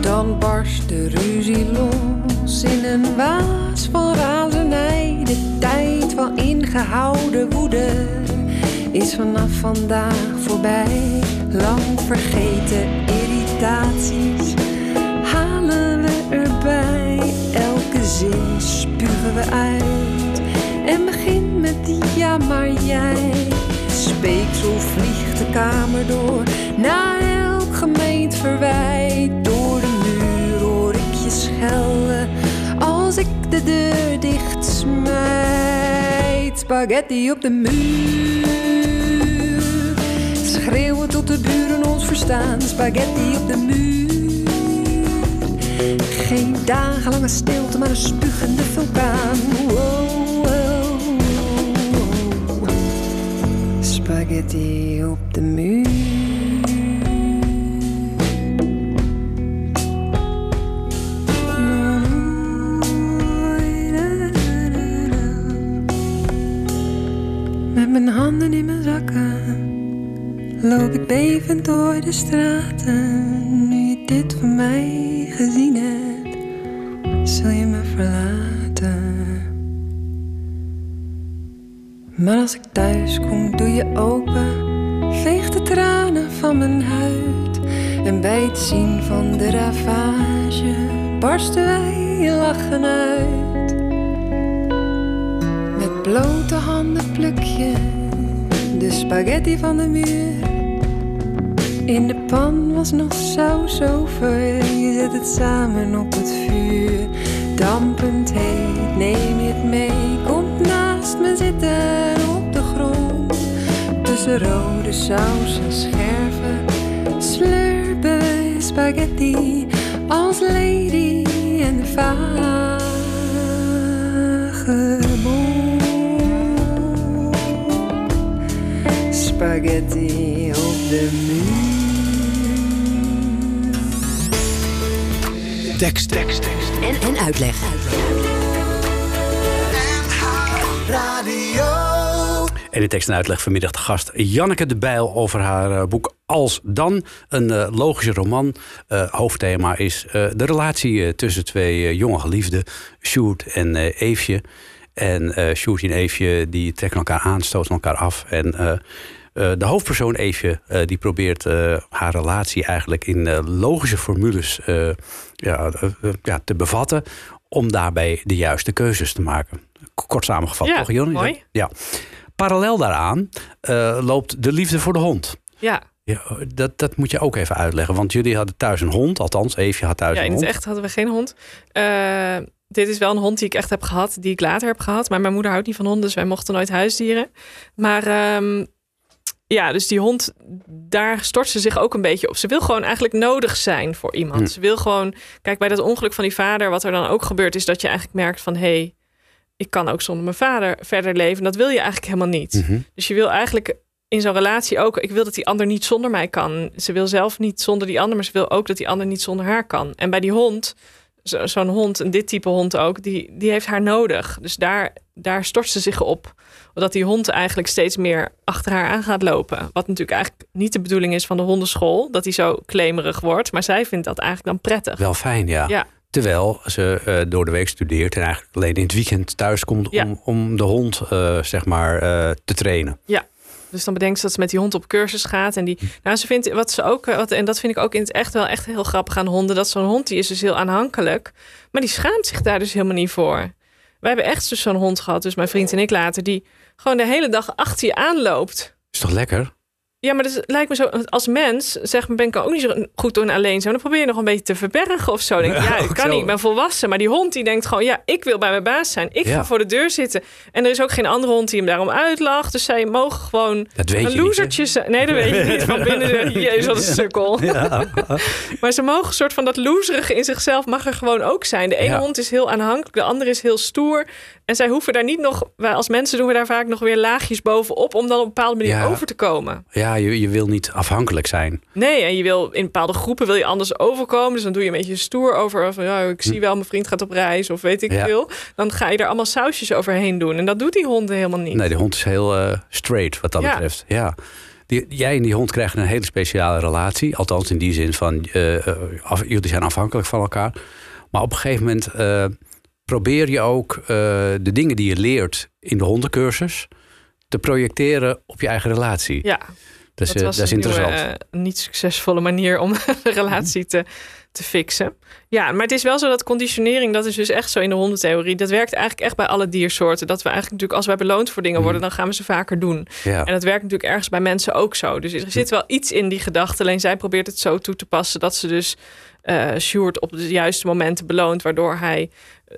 Dan barst de ruzie los in een waas van razernij. De tijd van ingehouden woede is vanaf vandaag voorbij. Lang vergeten irritaties halen we erbij. Elke zin spugen we uit. Maar jij. Speeksel vliegt de kamer door. Na elk gemeend verwijt. Door de muur hoor ik je schelden. Als ik de deur dicht smijt. Spaghetti op de muur. Schreeuwen tot de buren ons verstaan. Spaghetti op de muur. Geen dagenlange stilte, maar een spugende vulkaan. Spaghetti op de muur. Met mijn handen in mijn zakken loop ik bevend door de straten. Nu je dit van mij gezien hebt, zul je me verlaten. Maar als ik thuis kom, doe je open, veeg de tranen van mijn huid. En bij het zien van de ravage barsten wij lachen uit. Met blote handen pluk je de spaghetti van de muur. In de pan was nog saus over, je zet het samen op het vuur. Dampend heet, neem je het mee, komt naast me zitten. Tussen rode saus en scherven, slurpen spaghetti als lady en de vagebond. Spaghetti op de muur. Tekst, tekst, tekst. En, en uitleg. En in tekst en uitleg vanmiddag de gast Janneke de Bijl over haar eh, boek Als Dan. Een eh, logische roman. Eh, hoofdthema is de relatie tussen twee jonge geliefden, Sjoerd en Eefje. En eh Sjoerd en Eefje die trekken elkaar aan, stoten elkaar af. En de hoofdpersoon Eefje die probeert haar relatie eigenlijk in logische formules ja, ja, te bevatten. Om daarbij de juiste keuzes te maken. Kort samengevat, Ja, toch mooi. Ja. Parallel daaraan eh, loopt de liefde voor de hond. Ja, Ja, dat, dat moet je ook even uitleggen. Want jullie hadden thuis een hond. Althans, Eefje had thuis ja een in het hond. echt hadden we geen hond. Eh, dit is wel een hond die ik echt heb gehad, die ik later heb gehad. Maar mijn moeder houdt niet van honden, dus wij mochten nooit huisdieren. Maar ehm, ja, dus die hond, daar stort ze zich ook een beetje op. Ze wil gewoon eigenlijk nodig zijn voor iemand. Hm. Ze wil gewoon, kijk, bij dat ongeluk van die vader, wat er dan ook gebeurt, is dat je eigenlijk merkt van hé, hey, ik kan ook zonder mijn vader verder leven. Dat wil je eigenlijk helemaal niet. Mhm. Dus je wil eigenlijk in zo'n relatie ook, ik wil dat die ander niet zonder mij kan. Ze wil zelf niet zonder die ander, maar ze wil ook dat die ander niet zonder haar kan. En bij die hond, zo- zo'n hond, en dit type hond ook, die, die heeft haar nodig. Dus daar, daar stort ze zich op. Dat die hond eigenlijk steeds meer achter haar aan gaat lopen. Wat natuurlijk eigenlijk niet de bedoeling is van de hondenschool, dat hij zo klemerig wordt. Maar zij vindt dat eigenlijk dan prettig. Wel fijn, ja. Ja. Terwijl ze eh, door de week studeert en eigenlijk alleen in het weekend thuis komt Ja. om, om de hond eh, zeg maar eh, te trainen. Dus dan bedenkt ze dat ze met die hond op cursus gaat. En die, nou, ze vindt wat ze ook, wat, en dat vind ik ook in het echt wel echt heel grappig aan honden. Dat zo'n hond die is dus heel aanhankelijk. Maar die schaamt zich daar dus helemaal niet voor. Wij hebben echt dus zo'n hond gehad, dus mijn vriend en ik later, die gewoon de hele dag achter je aanloopt. Is toch lekker? Ja, maar dat lijkt me zo, als mens, zeg maar, ben ik ook niet zo goed door alleen zijn. Dan probeer je nog een beetje te verbergen of zo. Denk, ja, ik kan zo. niet, ik ben volwassen. Maar die hond die denkt gewoon, ja, ik wil bij mijn baas zijn. Ik Ja. ga voor de deur zitten. En er is ook geen andere hond die hem daarom uitlacht. Dus zij mogen gewoon Dat weet je een losertje zijn. Nee, dat weet je niet. Van binnen de, jezus, wat een sukkel. maar ze mogen een soort van dat loserige in zichzelf mag er gewoon ook zijn. De ene hond is heel aanhankelijk, de andere is heel stoer. En zij hoeven daar niet nog, wij als mensen doen we daar vaak nog weer laagjes bovenop om dan op een bepaalde manier Ja. over te komen. Ja, je, je wil niet afhankelijk zijn. Nee, en je wil in bepaalde groepen wil je anders overkomen. Dus dan doe je een beetje stoer over van ja, ik zie wel, mijn vriend gaat op reis of weet ik Hm. Ja. veel. Dan ga je er allemaal sausjes overheen doen. En dat doet die honden helemaal niet. Nee, die hond is heel eh, straight wat dat Ja. betreft. Ja. Die, jij en die hond krijgen een hele speciale relatie. Althans in die zin van, eh, eh, af- jullie zijn afhankelijk van elkaar. Maar op een gegeven moment probeer je ook eh, de dingen die je leert in de hondencursus... te projecteren op je eigen relatie. Ja, dat eh, was dat is een nieuwe, interessant. eh, niet succesvolle manier om de relatie te, te fixen. Ja, maar het is wel zo dat conditionering, dat is dus echt zo in de hondentheorie. Dat werkt eigenlijk echt bij alle diersoorten. Dat we eigenlijk natuurlijk, als wij beloond voor dingen worden, dan gaan we ze vaker doen. ja. En dat werkt natuurlijk ergens bij mensen ook zo. Dus er zit wel iets in die gedachte. Alleen zij probeert het zo toe te passen dat ze dus eh Sjoerd op de juiste momenten beloont, waardoor hij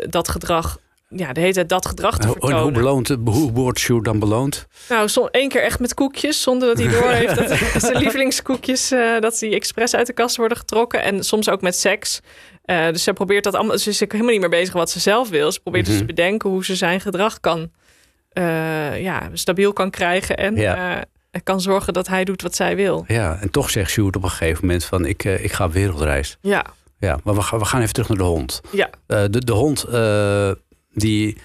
dat gedrag, ja, de hele tijd dat gedrag te Hoe- en vertonen. hoe, beloont, hoe wordt Sjoerd dan beloond? Nou, som, één keer echt met koekjes, zonder dat hij door heeft dat zijn lievelingskoekjes, eh, dat die expres uit de kast worden getrokken. En soms ook met seks. Eh, dus ze probeert dat allemaal. Ze is helemaal niet meer bezig wat ze zelf wil. Ze probeert dus Mhm. te bedenken hoe ze zijn gedrag kan, eh, ja, stabiel kan krijgen en Ja. eh, kan zorgen dat hij doet wat zij wil. Ja, en toch zegt Sjoerd op een gegeven moment van... ik, eh, ik ga wereldreis. Ja, Ja, maar we gaan, we gaan even terug naar de hond. ja, Eh, de, de hond eh, die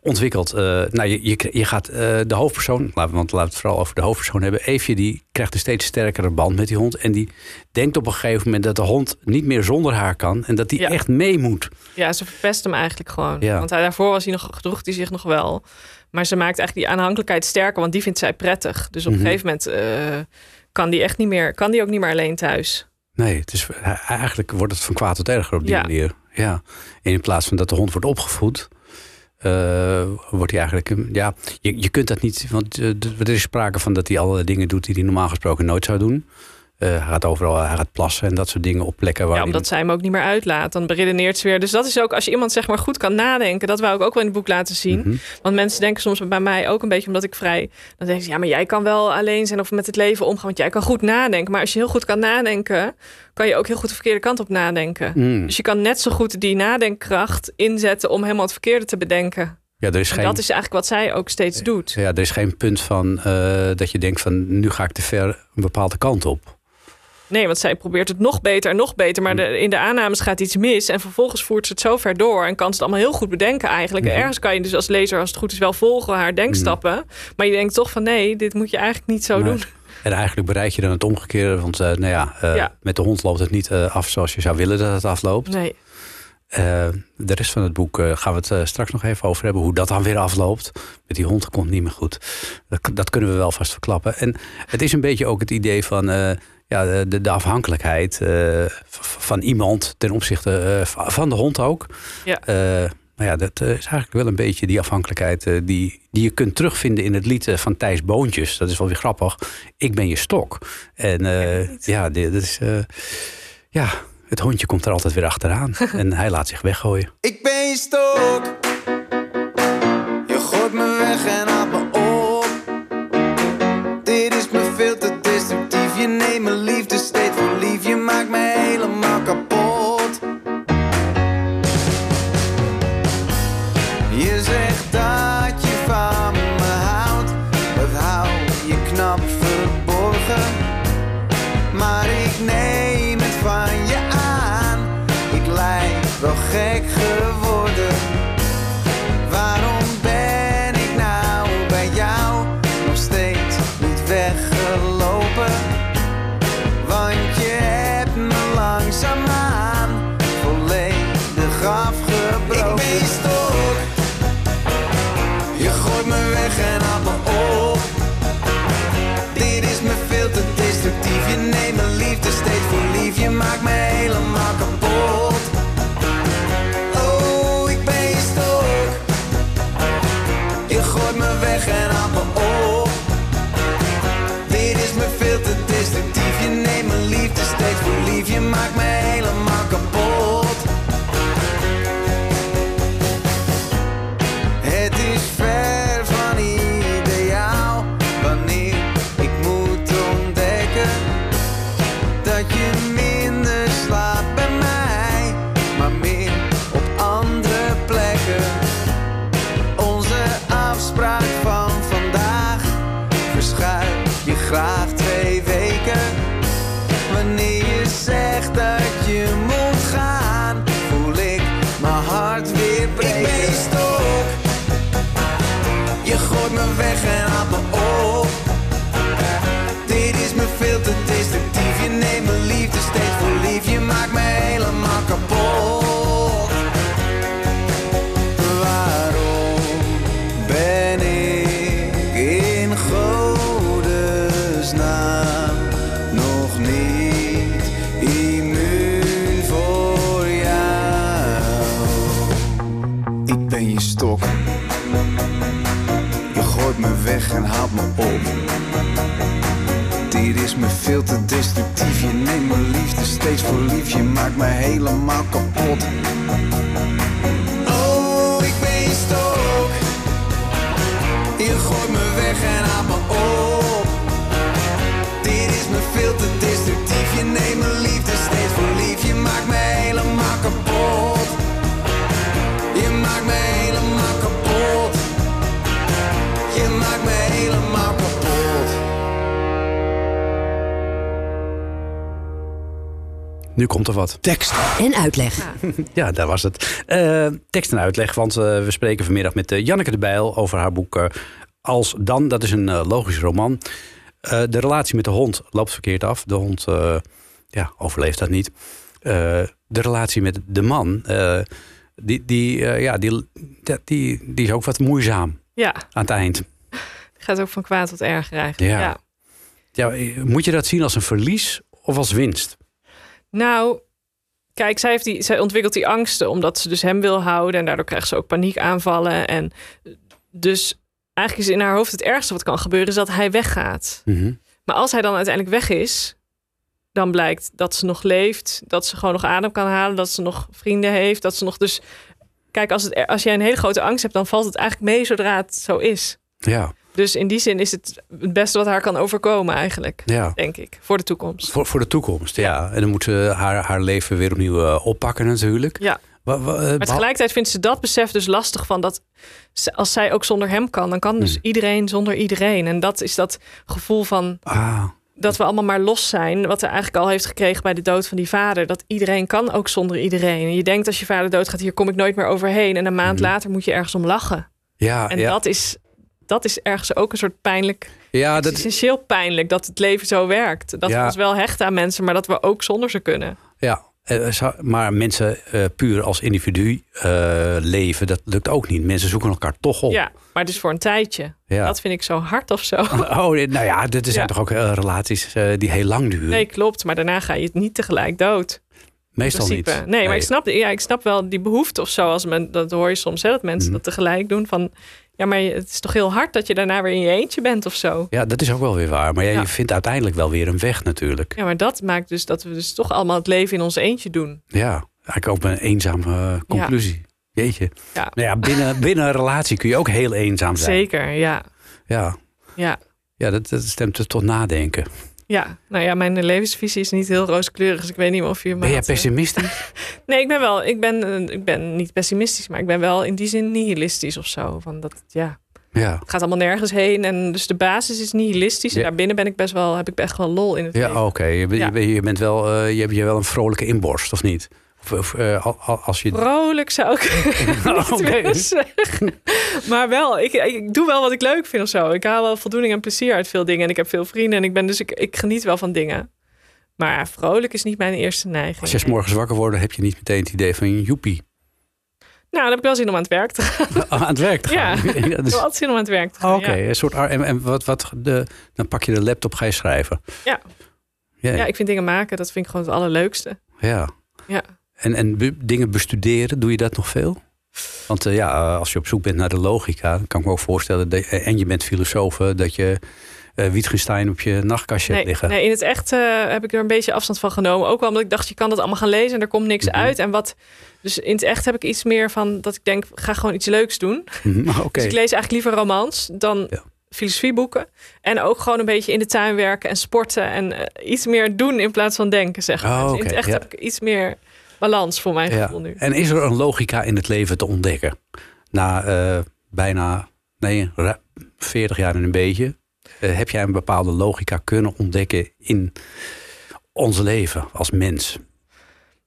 ontwikkelt. eh, nou, je, je, je gaat de hoofdpersoon, laten we, want laten we het vooral over de hoofdpersoon hebben. Eefje die krijgt een steeds sterkere band met die hond. En die denkt op een gegeven moment dat de hond niet meer zonder haar kan. En dat die Ja. echt mee moet. ja, ze verpest hem eigenlijk gewoon. Ja. Want hij, daarvoor was hij nog, gedroeg hij zich nog wel. Maar ze maakt eigenlijk die aanhankelijkheid sterker, want die vindt zij prettig. Dus op Mhm. een gegeven moment kan die echt niet meer. Kan die ook niet meer alleen thuis. Nee, het is, hij- eigenlijk wordt het van kwaad tot erger op die Ja. manier. Ja. En in plaats van dat de hond wordt opgevoed, eh, wordt hij eigenlijk. Ja, je, je kunt dat niet. Want eh, er is sprake van dat hij allerlei dingen doet die hij normaal gesproken nooit zou doen. Eh, hij gaat overal, hij gaat plassen en dat soort dingen op plekken waar Ja, omdat zij hem ook niet meer uitlaat. Dan beredeneert ze weer. Dus dat is ook als je iemand zeg maar goed kan nadenken. Dat wou ik ook wel in het boek laten zien. Mhm. Want mensen denken soms bij mij ook een beetje omdat ik vrij. Dan denken ze ja, maar jij kan wel alleen zijn of met het leven omgaan. Want jij kan goed nadenken. Maar als je heel goed kan nadenken, kan je ook heel goed de verkeerde kant op nadenken. Mm. Dus je kan net zo goed die nadenkkracht inzetten om helemaal het verkeerde te bedenken. Ja, er is En geen, dat is eigenlijk wat zij ook steeds doet. ja, er is geen punt van eh, dat je denkt van nu ga ik te ver een bepaalde kant op. Nee, want zij probeert het nog beter en nog beter. Maar de, in de aannames gaat iets mis. En vervolgens voert ze het zo ver door. En kan ze het allemaal heel goed bedenken eigenlijk. En Mhm. ergens kan je dus als lezer, als het goed is, wel volgen haar denkstappen. Maar je denkt toch van nee, dit moet je eigenlijk niet zo Nee. doen. En eigenlijk bereik je dan het omgekeerde. Want eh, nou ja, eh, Ja. met de hond loopt het niet eh, af zoals je zou willen dat het afloopt. Nee. De rest van het boek gaan we het straks nog even over hebben. Hoe dat dan weer afloopt. Met die hond komt niet meer goed. Dat, dat kunnen we wel vast verklappen. En het is een beetje ook het idee van ja, de, de afhankelijkheid eh, van iemand ten opzichte eh, van de hond ook. Ja. Eh, maar ja, dat eh, is eigenlijk wel een beetje die afhankelijkheid eh, die, die je kunt terugvinden in het lied van Thijs Boontjes. Dat is wel weer grappig. Ik ben je stok. En eh, ja, dit, dat is. eh, ja, het hondje komt er altijd weer achteraan. en hij laat zich weggooien. Ik ben je stok. Je gooit me weg en haalt me op. Dit is me veel te destructief. Je neemt mijn me veel te destructief. Je neemt mijn liefde steeds voor lief. Je maakt me helemaal kapot. Oh, ik ben je stok. Je gooit me weg en haalt me op. Nu komt er wat. Tekst En uitleg. Ja, daar was het. Eh, tekst en uitleg, want eh, we spreken vanmiddag met eh, Janneke de Bijl over haar boek Als Dan. Dat is een uh, logische roman. Uh, de relatie met de hond loopt verkeerd af. De hond uh, ja, overleeft dat niet. Uh, de relatie met de man, die, die, ja, die, die, die is ook wat moeizaam ja. aan het eind. Gaat ook van kwaad tot erger eigenlijk. Ja. ja. Ja, moet je dat zien als een verlies of als winst? Nou, kijk, zij, heeft die, zij ontwikkelt die angsten omdat ze dus hem wil houden. En daardoor krijgt ze ook paniekaanvallen. En dus eigenlijk is in haar hoofd het ergste wat kan gebeuren... is dat hij weggaat. Mhm. Maar als hij dan uiteindelijk weg is... dan blijkt dat ze nog leeft. Dat ze gewoon nog adem kan halen. Dat ze nog vrienden heeft. Dat ze nog dus... Kijk, als, het, als jij een hele grote angst hebt... dan valt het eigenlijk mee zodra het zo is. Ja, Dus in die zin is het het beste wat haar kan overkomen eigenlijk. ja. Denk ik. Voor de toekomst. Voor, voor de toekomst, ja. En dan moet ze haar, haar leven weer opnieuw eh, oppakken natuurlijk. Ja. Wa- wa- eh, Maar tegelijkertijd vindt ze dat besef dus lastig van dat ze- als zij ook zonder hem kan, dan kan dus Hmm. iedereen zonder iedereen. En dat is dat gevoel van Ah, dat we allemaal maar los zijn, wat hij eigenlijk al heeft gekregen bij de dood van die vader. Dat iedereen kan ook zonder iedereen. En je denkt als je vader doodgaat, hier kom ik nooit meer overheen. En een maand later moet je ergens om lachen. ja, En Hmm. ja. dat is. Dat is ergens ook een soort pijnlijk, ja, dat, essentieel pijnlijk, dat het leven zo werkt. Dat Ja. we ons wel hechten aan mensen, maar dat we ook zonder ze kunnen. ja. Eh, zou- maar mensen eh, puur als individu eh, leven, dat lukt ook niet. Mensen zoeken elkaar toch op. Ja, maar dus voor een tijdje. Ja. Dat vind ik zo hard of zo. Oh, nou ja, dit zijn Ja. toch ook eh, relaties eh, die heel lang duren? Nee, klopt. Maar daarna ga je het niet tegelijk dood. Meestal principe. niet. Nee, maar ik snap, ja, ik snap wel die behoefte of zo. Als men, dat hoor je soms, hè, dat mensen Mhm. dat tegelijk doen. Van, ja, maar het is toch heel hard dat je daarna weer in je eentje bent of zo. Ja, dat is ook wel weer waar. Maar ja, Ja. je vindt uiteindelijk wel weer een weg natuurlijk. Ja, maar dat maakt dus dat we dus toch allemaal het leven in ons eentje doen. Ja, eigenlijk ook een eenzame eh, conclusie. Jeetje. Ja. Nou ja, binnen, binnen een relatie kun je ook heel eenzaam zijn. Zeker, ja. Ja, Ja. ja dat, dat stemt er tot nadenken. Ja, nou ja, mijn levensvisie is niet heel rooskleurig, dus ik weet niet of je Ben jij eh, pessimistisch? Nee, ik ben wel, ik ben, eh, ik ben niet pessimistisch, maar ik ben wel in die zin nihilistisch of zo. Van dat, ja, Ja. het gaat allemaal nergens heen en dus de basis is nihilistisch. En Ja. daarbinnen ben ik best wel, heb ik echt wel lol in het Ja, leven. oké. Je, Ja. je bent wel, eh, je hebt je wel een vrolijke inborst, of niet? Eh, al- al- als je... Vrolijk zou ik willen zeggen. Maar wel, ik, ik doe wel wat ik leuk vind of zo. Ik haal wel voldoening en plezier uit veel dingen. En ik heb veel vrienden en ik ben dus ik, ik geniet wel van dingen. Maar vrolijk is niet mijn eerste neiging. Als je 's morgens wakker wordt, heb je niet meteen het idee van joepie. Nou, dan heb ik wel zin om aan het werk te gaan. Aan het werk te Ja, ik heb altijd zin om aan het werk te gaan. Oh, Oké, ja. een soort en, en wat, wat de, dan pak je de laptop, ga je schrijven. Ja. Ja, ja, ik vind dingen maken, dat vind ik gewoon het allerleukste. ja. Ja. En, en be- dingen bestuderen, doe je dat nog veel? Want eh, ja, eh, als je op zoek bent naar de logica, dan kan ik me ook voorstellen, dat, eh, en je bent filosoof, dat je eh Wittgenstein op je nachtkastje hebt Nee, liggen. nee, in het echt heb ik er een beetje afstand van genomen. Ook wel omdat ik dacht, je kan dat allemaal gaan lezen en er komt niks Mhm. uit. En wat, dus in het echt heb ik iets meer van dat ik denk, ga gewoon iets leuks doen. Mhm. Dus ik lees eigenlijk liever romans dan Ja. filosofieboeken. En ook gewoon een beetje in de tuin werken en sporten. En iets meer doen in plaats van denken, zeg maar. Oh, Dus in het echt ja. heb ik iets meer balans voor mijn gevoel nu. En is er een logica in het leven te ontdekken? Na eh, bijna nee, ru- 40 jaar en een beetje. eh, heb jij een bepaalde logica kunnen ontdekken in ons leven als mens?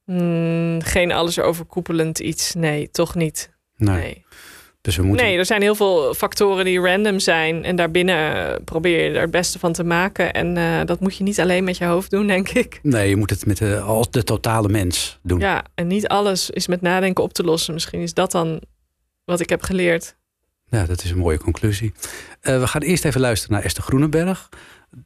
Hmm, geen alles overkoepelend iets. Nee, toch niet. Nee. Nee. Dus we moeten. nee, er zijn heel veel factoren die random zijn. En daarbinnen probeer je er het beste van te maken. En eh, dat moet je niet alleen met je hoofd doen, denk ik. Nee, je moet het met de, als de totale mens doen. Ja, en niet alles is met nadenken op te lossen. Misschien is dat dan wat ik heb geleerd. Ja, dat is een mooie conclusie. Eh, we gaan eerst even luisteren naar Esther Groenenberg.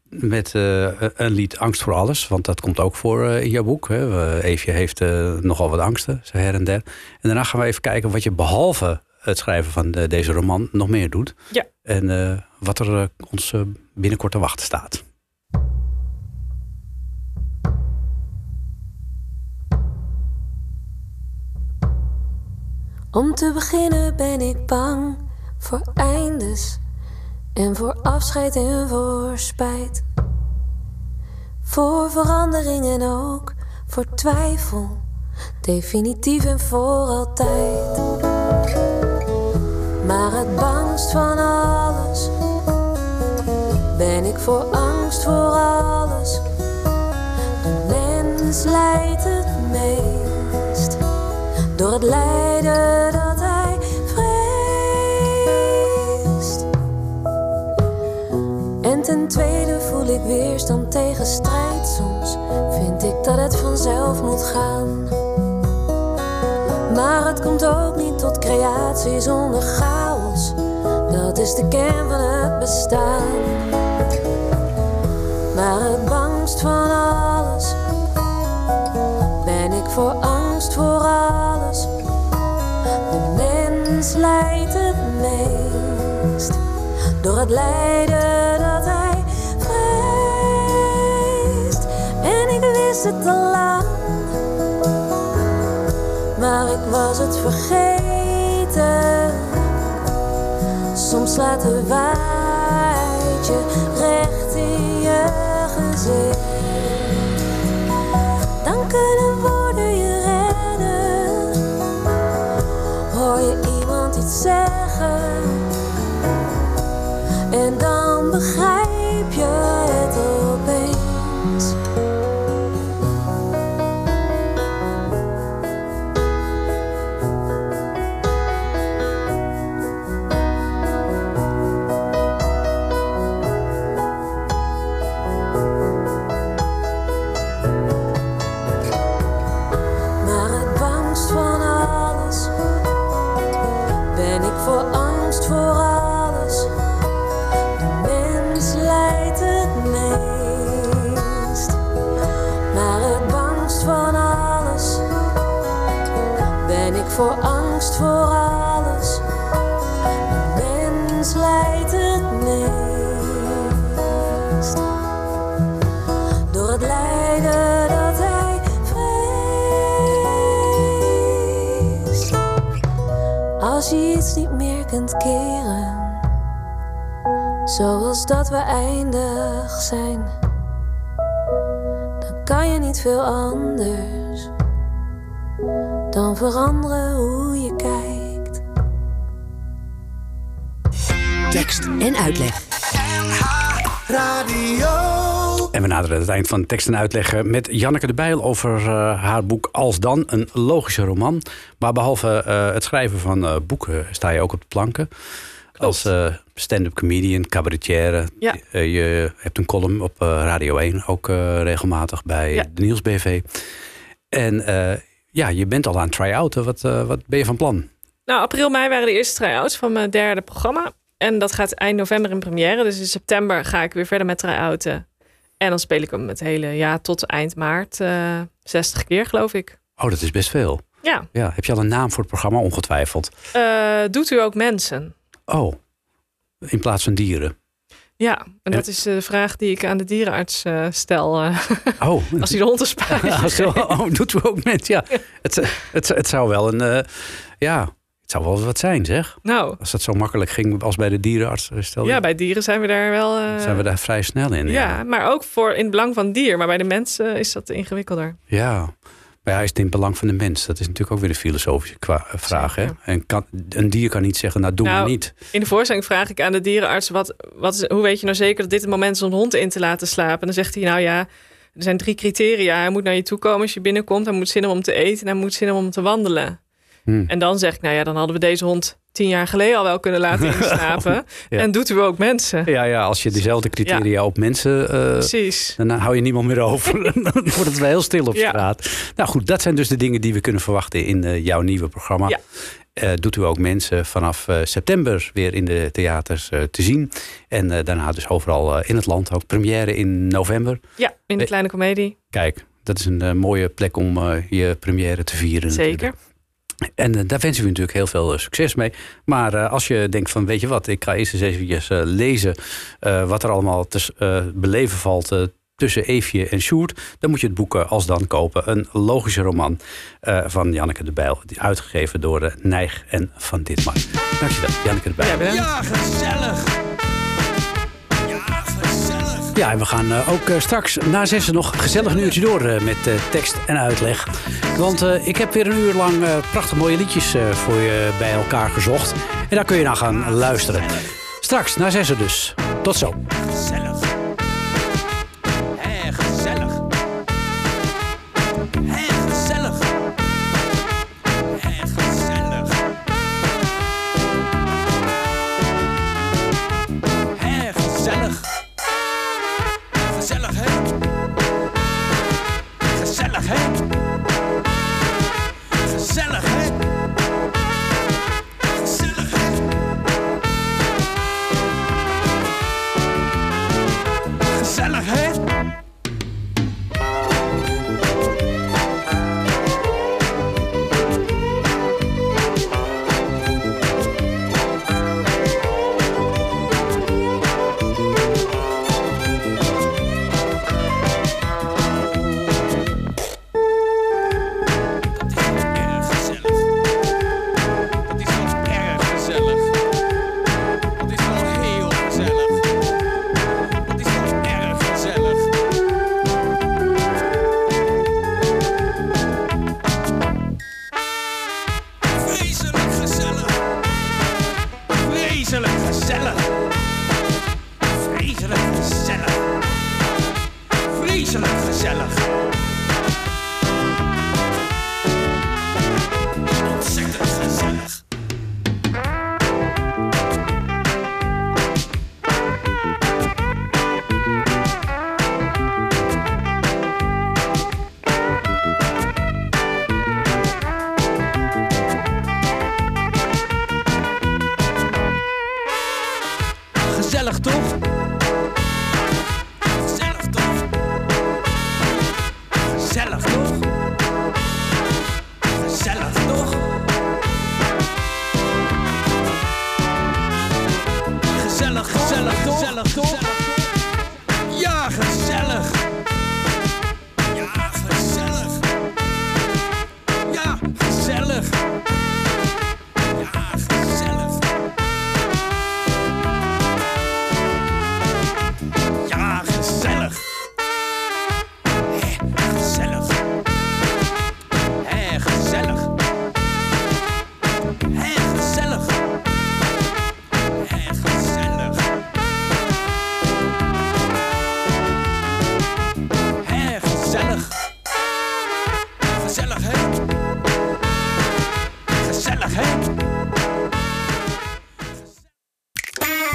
Met eh, een lied Angst voor alles. Want dat komt ook voor eh, in jouw boek. Hè. Eh, Eefje heeft eh, nogal wat angsten, zo her en der. En daarna gaan we even kijken wat je behalve het schrijven van deze roman nog meer doet. Ja. En eh, wat er eh, ons eh, binnenkort te wachten staat. Om te beginnen ben ik bang voor eindes en voor afscheid en voor spijt. Voor verandering en ook voor twijfel, definitief en voor altijd. Maar het bangst van alles ben ik voor angst voor alles. De mens lijdt het meest door het lijden dat hij vreest. En ten tweede voel ik weerstand tegen strijd. Soms vind ik dat het vanzelf moet gaan. Maar het komt ook niet tot creatie zonder chaos. Dat is de kern van het bestaan. Maar het bangst van alles ben ik voor angst voor alles. De mens lijdt het meest door het lijden dat hij vreest. En ik wist het al het vergeten. Soms slaat een waaitje recht in je gezicht. Keren, zoals dat we eindig zijn, dan kan je niet veel anders dan veranderen hoe je kijkt. Tekst en uitleg. Radio. En we naderen het eind van de tekst en uitleggen met Janneke de Bijl over eh, haar boek Als Dan, een logische roman. Maar behalve eh, het schrijven van eh, boeken sta je ook op de planken. Als eh, stand-up comedian, cabaretière. Ja. Eh, je hebt een column op eh, Radio 1, ook eh, regelmatig bij Ja. de Niels BV. En eh, ja, je bent al aan try-outen. Wat, eh, wat ben je van plan? Nou, april, mei waren de eerste try-outs van mijn derde programma. En dat gaat eind november in première. Dus in september ga ik weer verder met try-outen. En dan speel ik hem het hele jaar tot eind maart. eh 60 keer, geloof ik. Oh, dat is best veel. Ja. Ja, heb je al een naam voor het programma? Ongetwijfeld. Eh, doet u ook mensen? Oh, in plaats van dieren. Ja, en dat is de vraag die ik aan de dierenarts eh, stel. Oh, als hij de hond Ja, zo, oh, doet u ook met, ja. Het, het, het zou wel een, ja, het zou wel wat zijn, zeg. Nou, Als dat zo makkelijk ging als bij de dierenarts, eh, stel ja, bij dieren zijn we daar wel... eh, zijn we daar vrij snel in. ja. Ja, maar ook voor in het belang van het dier. Maar bij de mens eh, is dat ingewikkelder. ja. Maar ja, is het in het belang van de mens? Dat is natuurlijk ook weer een filosofische vraag. Hè? En kan, een dier kan niet zeggen, nou doe Nou, maar niet. In de voorstelling vraag ik aan de dierenarts... Wat, wat is, hoe weet je nou zeker dat dit het moment is om een hond in te laten slapen? En dan zegt hij, nou ja, er zijn drie criteria. Hij moet naar je toe komen als je binnenkomt. Hij moet zin hebben om te eten en hij moet zin hebben om te wandelen. Hmm. En dan zeg ik, nou ja, dan hadden we deze hond tien jaar geleden al wel kunnen laten inslapen. Ja. En doet u ook mensen. Ja, ja, als je dezelfde criteria op mensen... eh, Precies. dan hou je niemand meer over. dan wordt het wel heel stil op Ja. straat. Nou goed, dat zijn dus de dingen die we kunnen verwachten in eh, jouw nieuwe programma. Eh, doet u ook mensen vanaf september weer in de theaters te zien. En daarna dus overal in het land. Ook première in november. Ja, in de kleine komedie. Kijk, dat is een mooie plek om je première te vieren. Zeker. natuurlijk. En eh, daar wensen we natuurlijk heel veel eh, succes mee. Maar eh, als je denkt van, weet je wat, ik ga eerst eens eventjes eh, lezen eh, wat er allemaal te eh, beleven valt tussen Eefje en Sjoerd. Dan moet je het boek eh, Als Dan kopen. Een logische roman eh, van Janneke de Bijl. Die uitgegeven door de Nijg en Van Ditmar. Dankjewel, Janneke de Bijl. Ja, gezellig. Ja, en we gaan eh, ook eh, straks na zessen nog gezellig een uurtje door eh, met tekst en uitleg. Want ik heb weer een uur lang prachtig mooie liedjes voor je bij elkaar gezocht. En daar kun je naar gaan luisteren. Straks na zessen dus. Tot zo.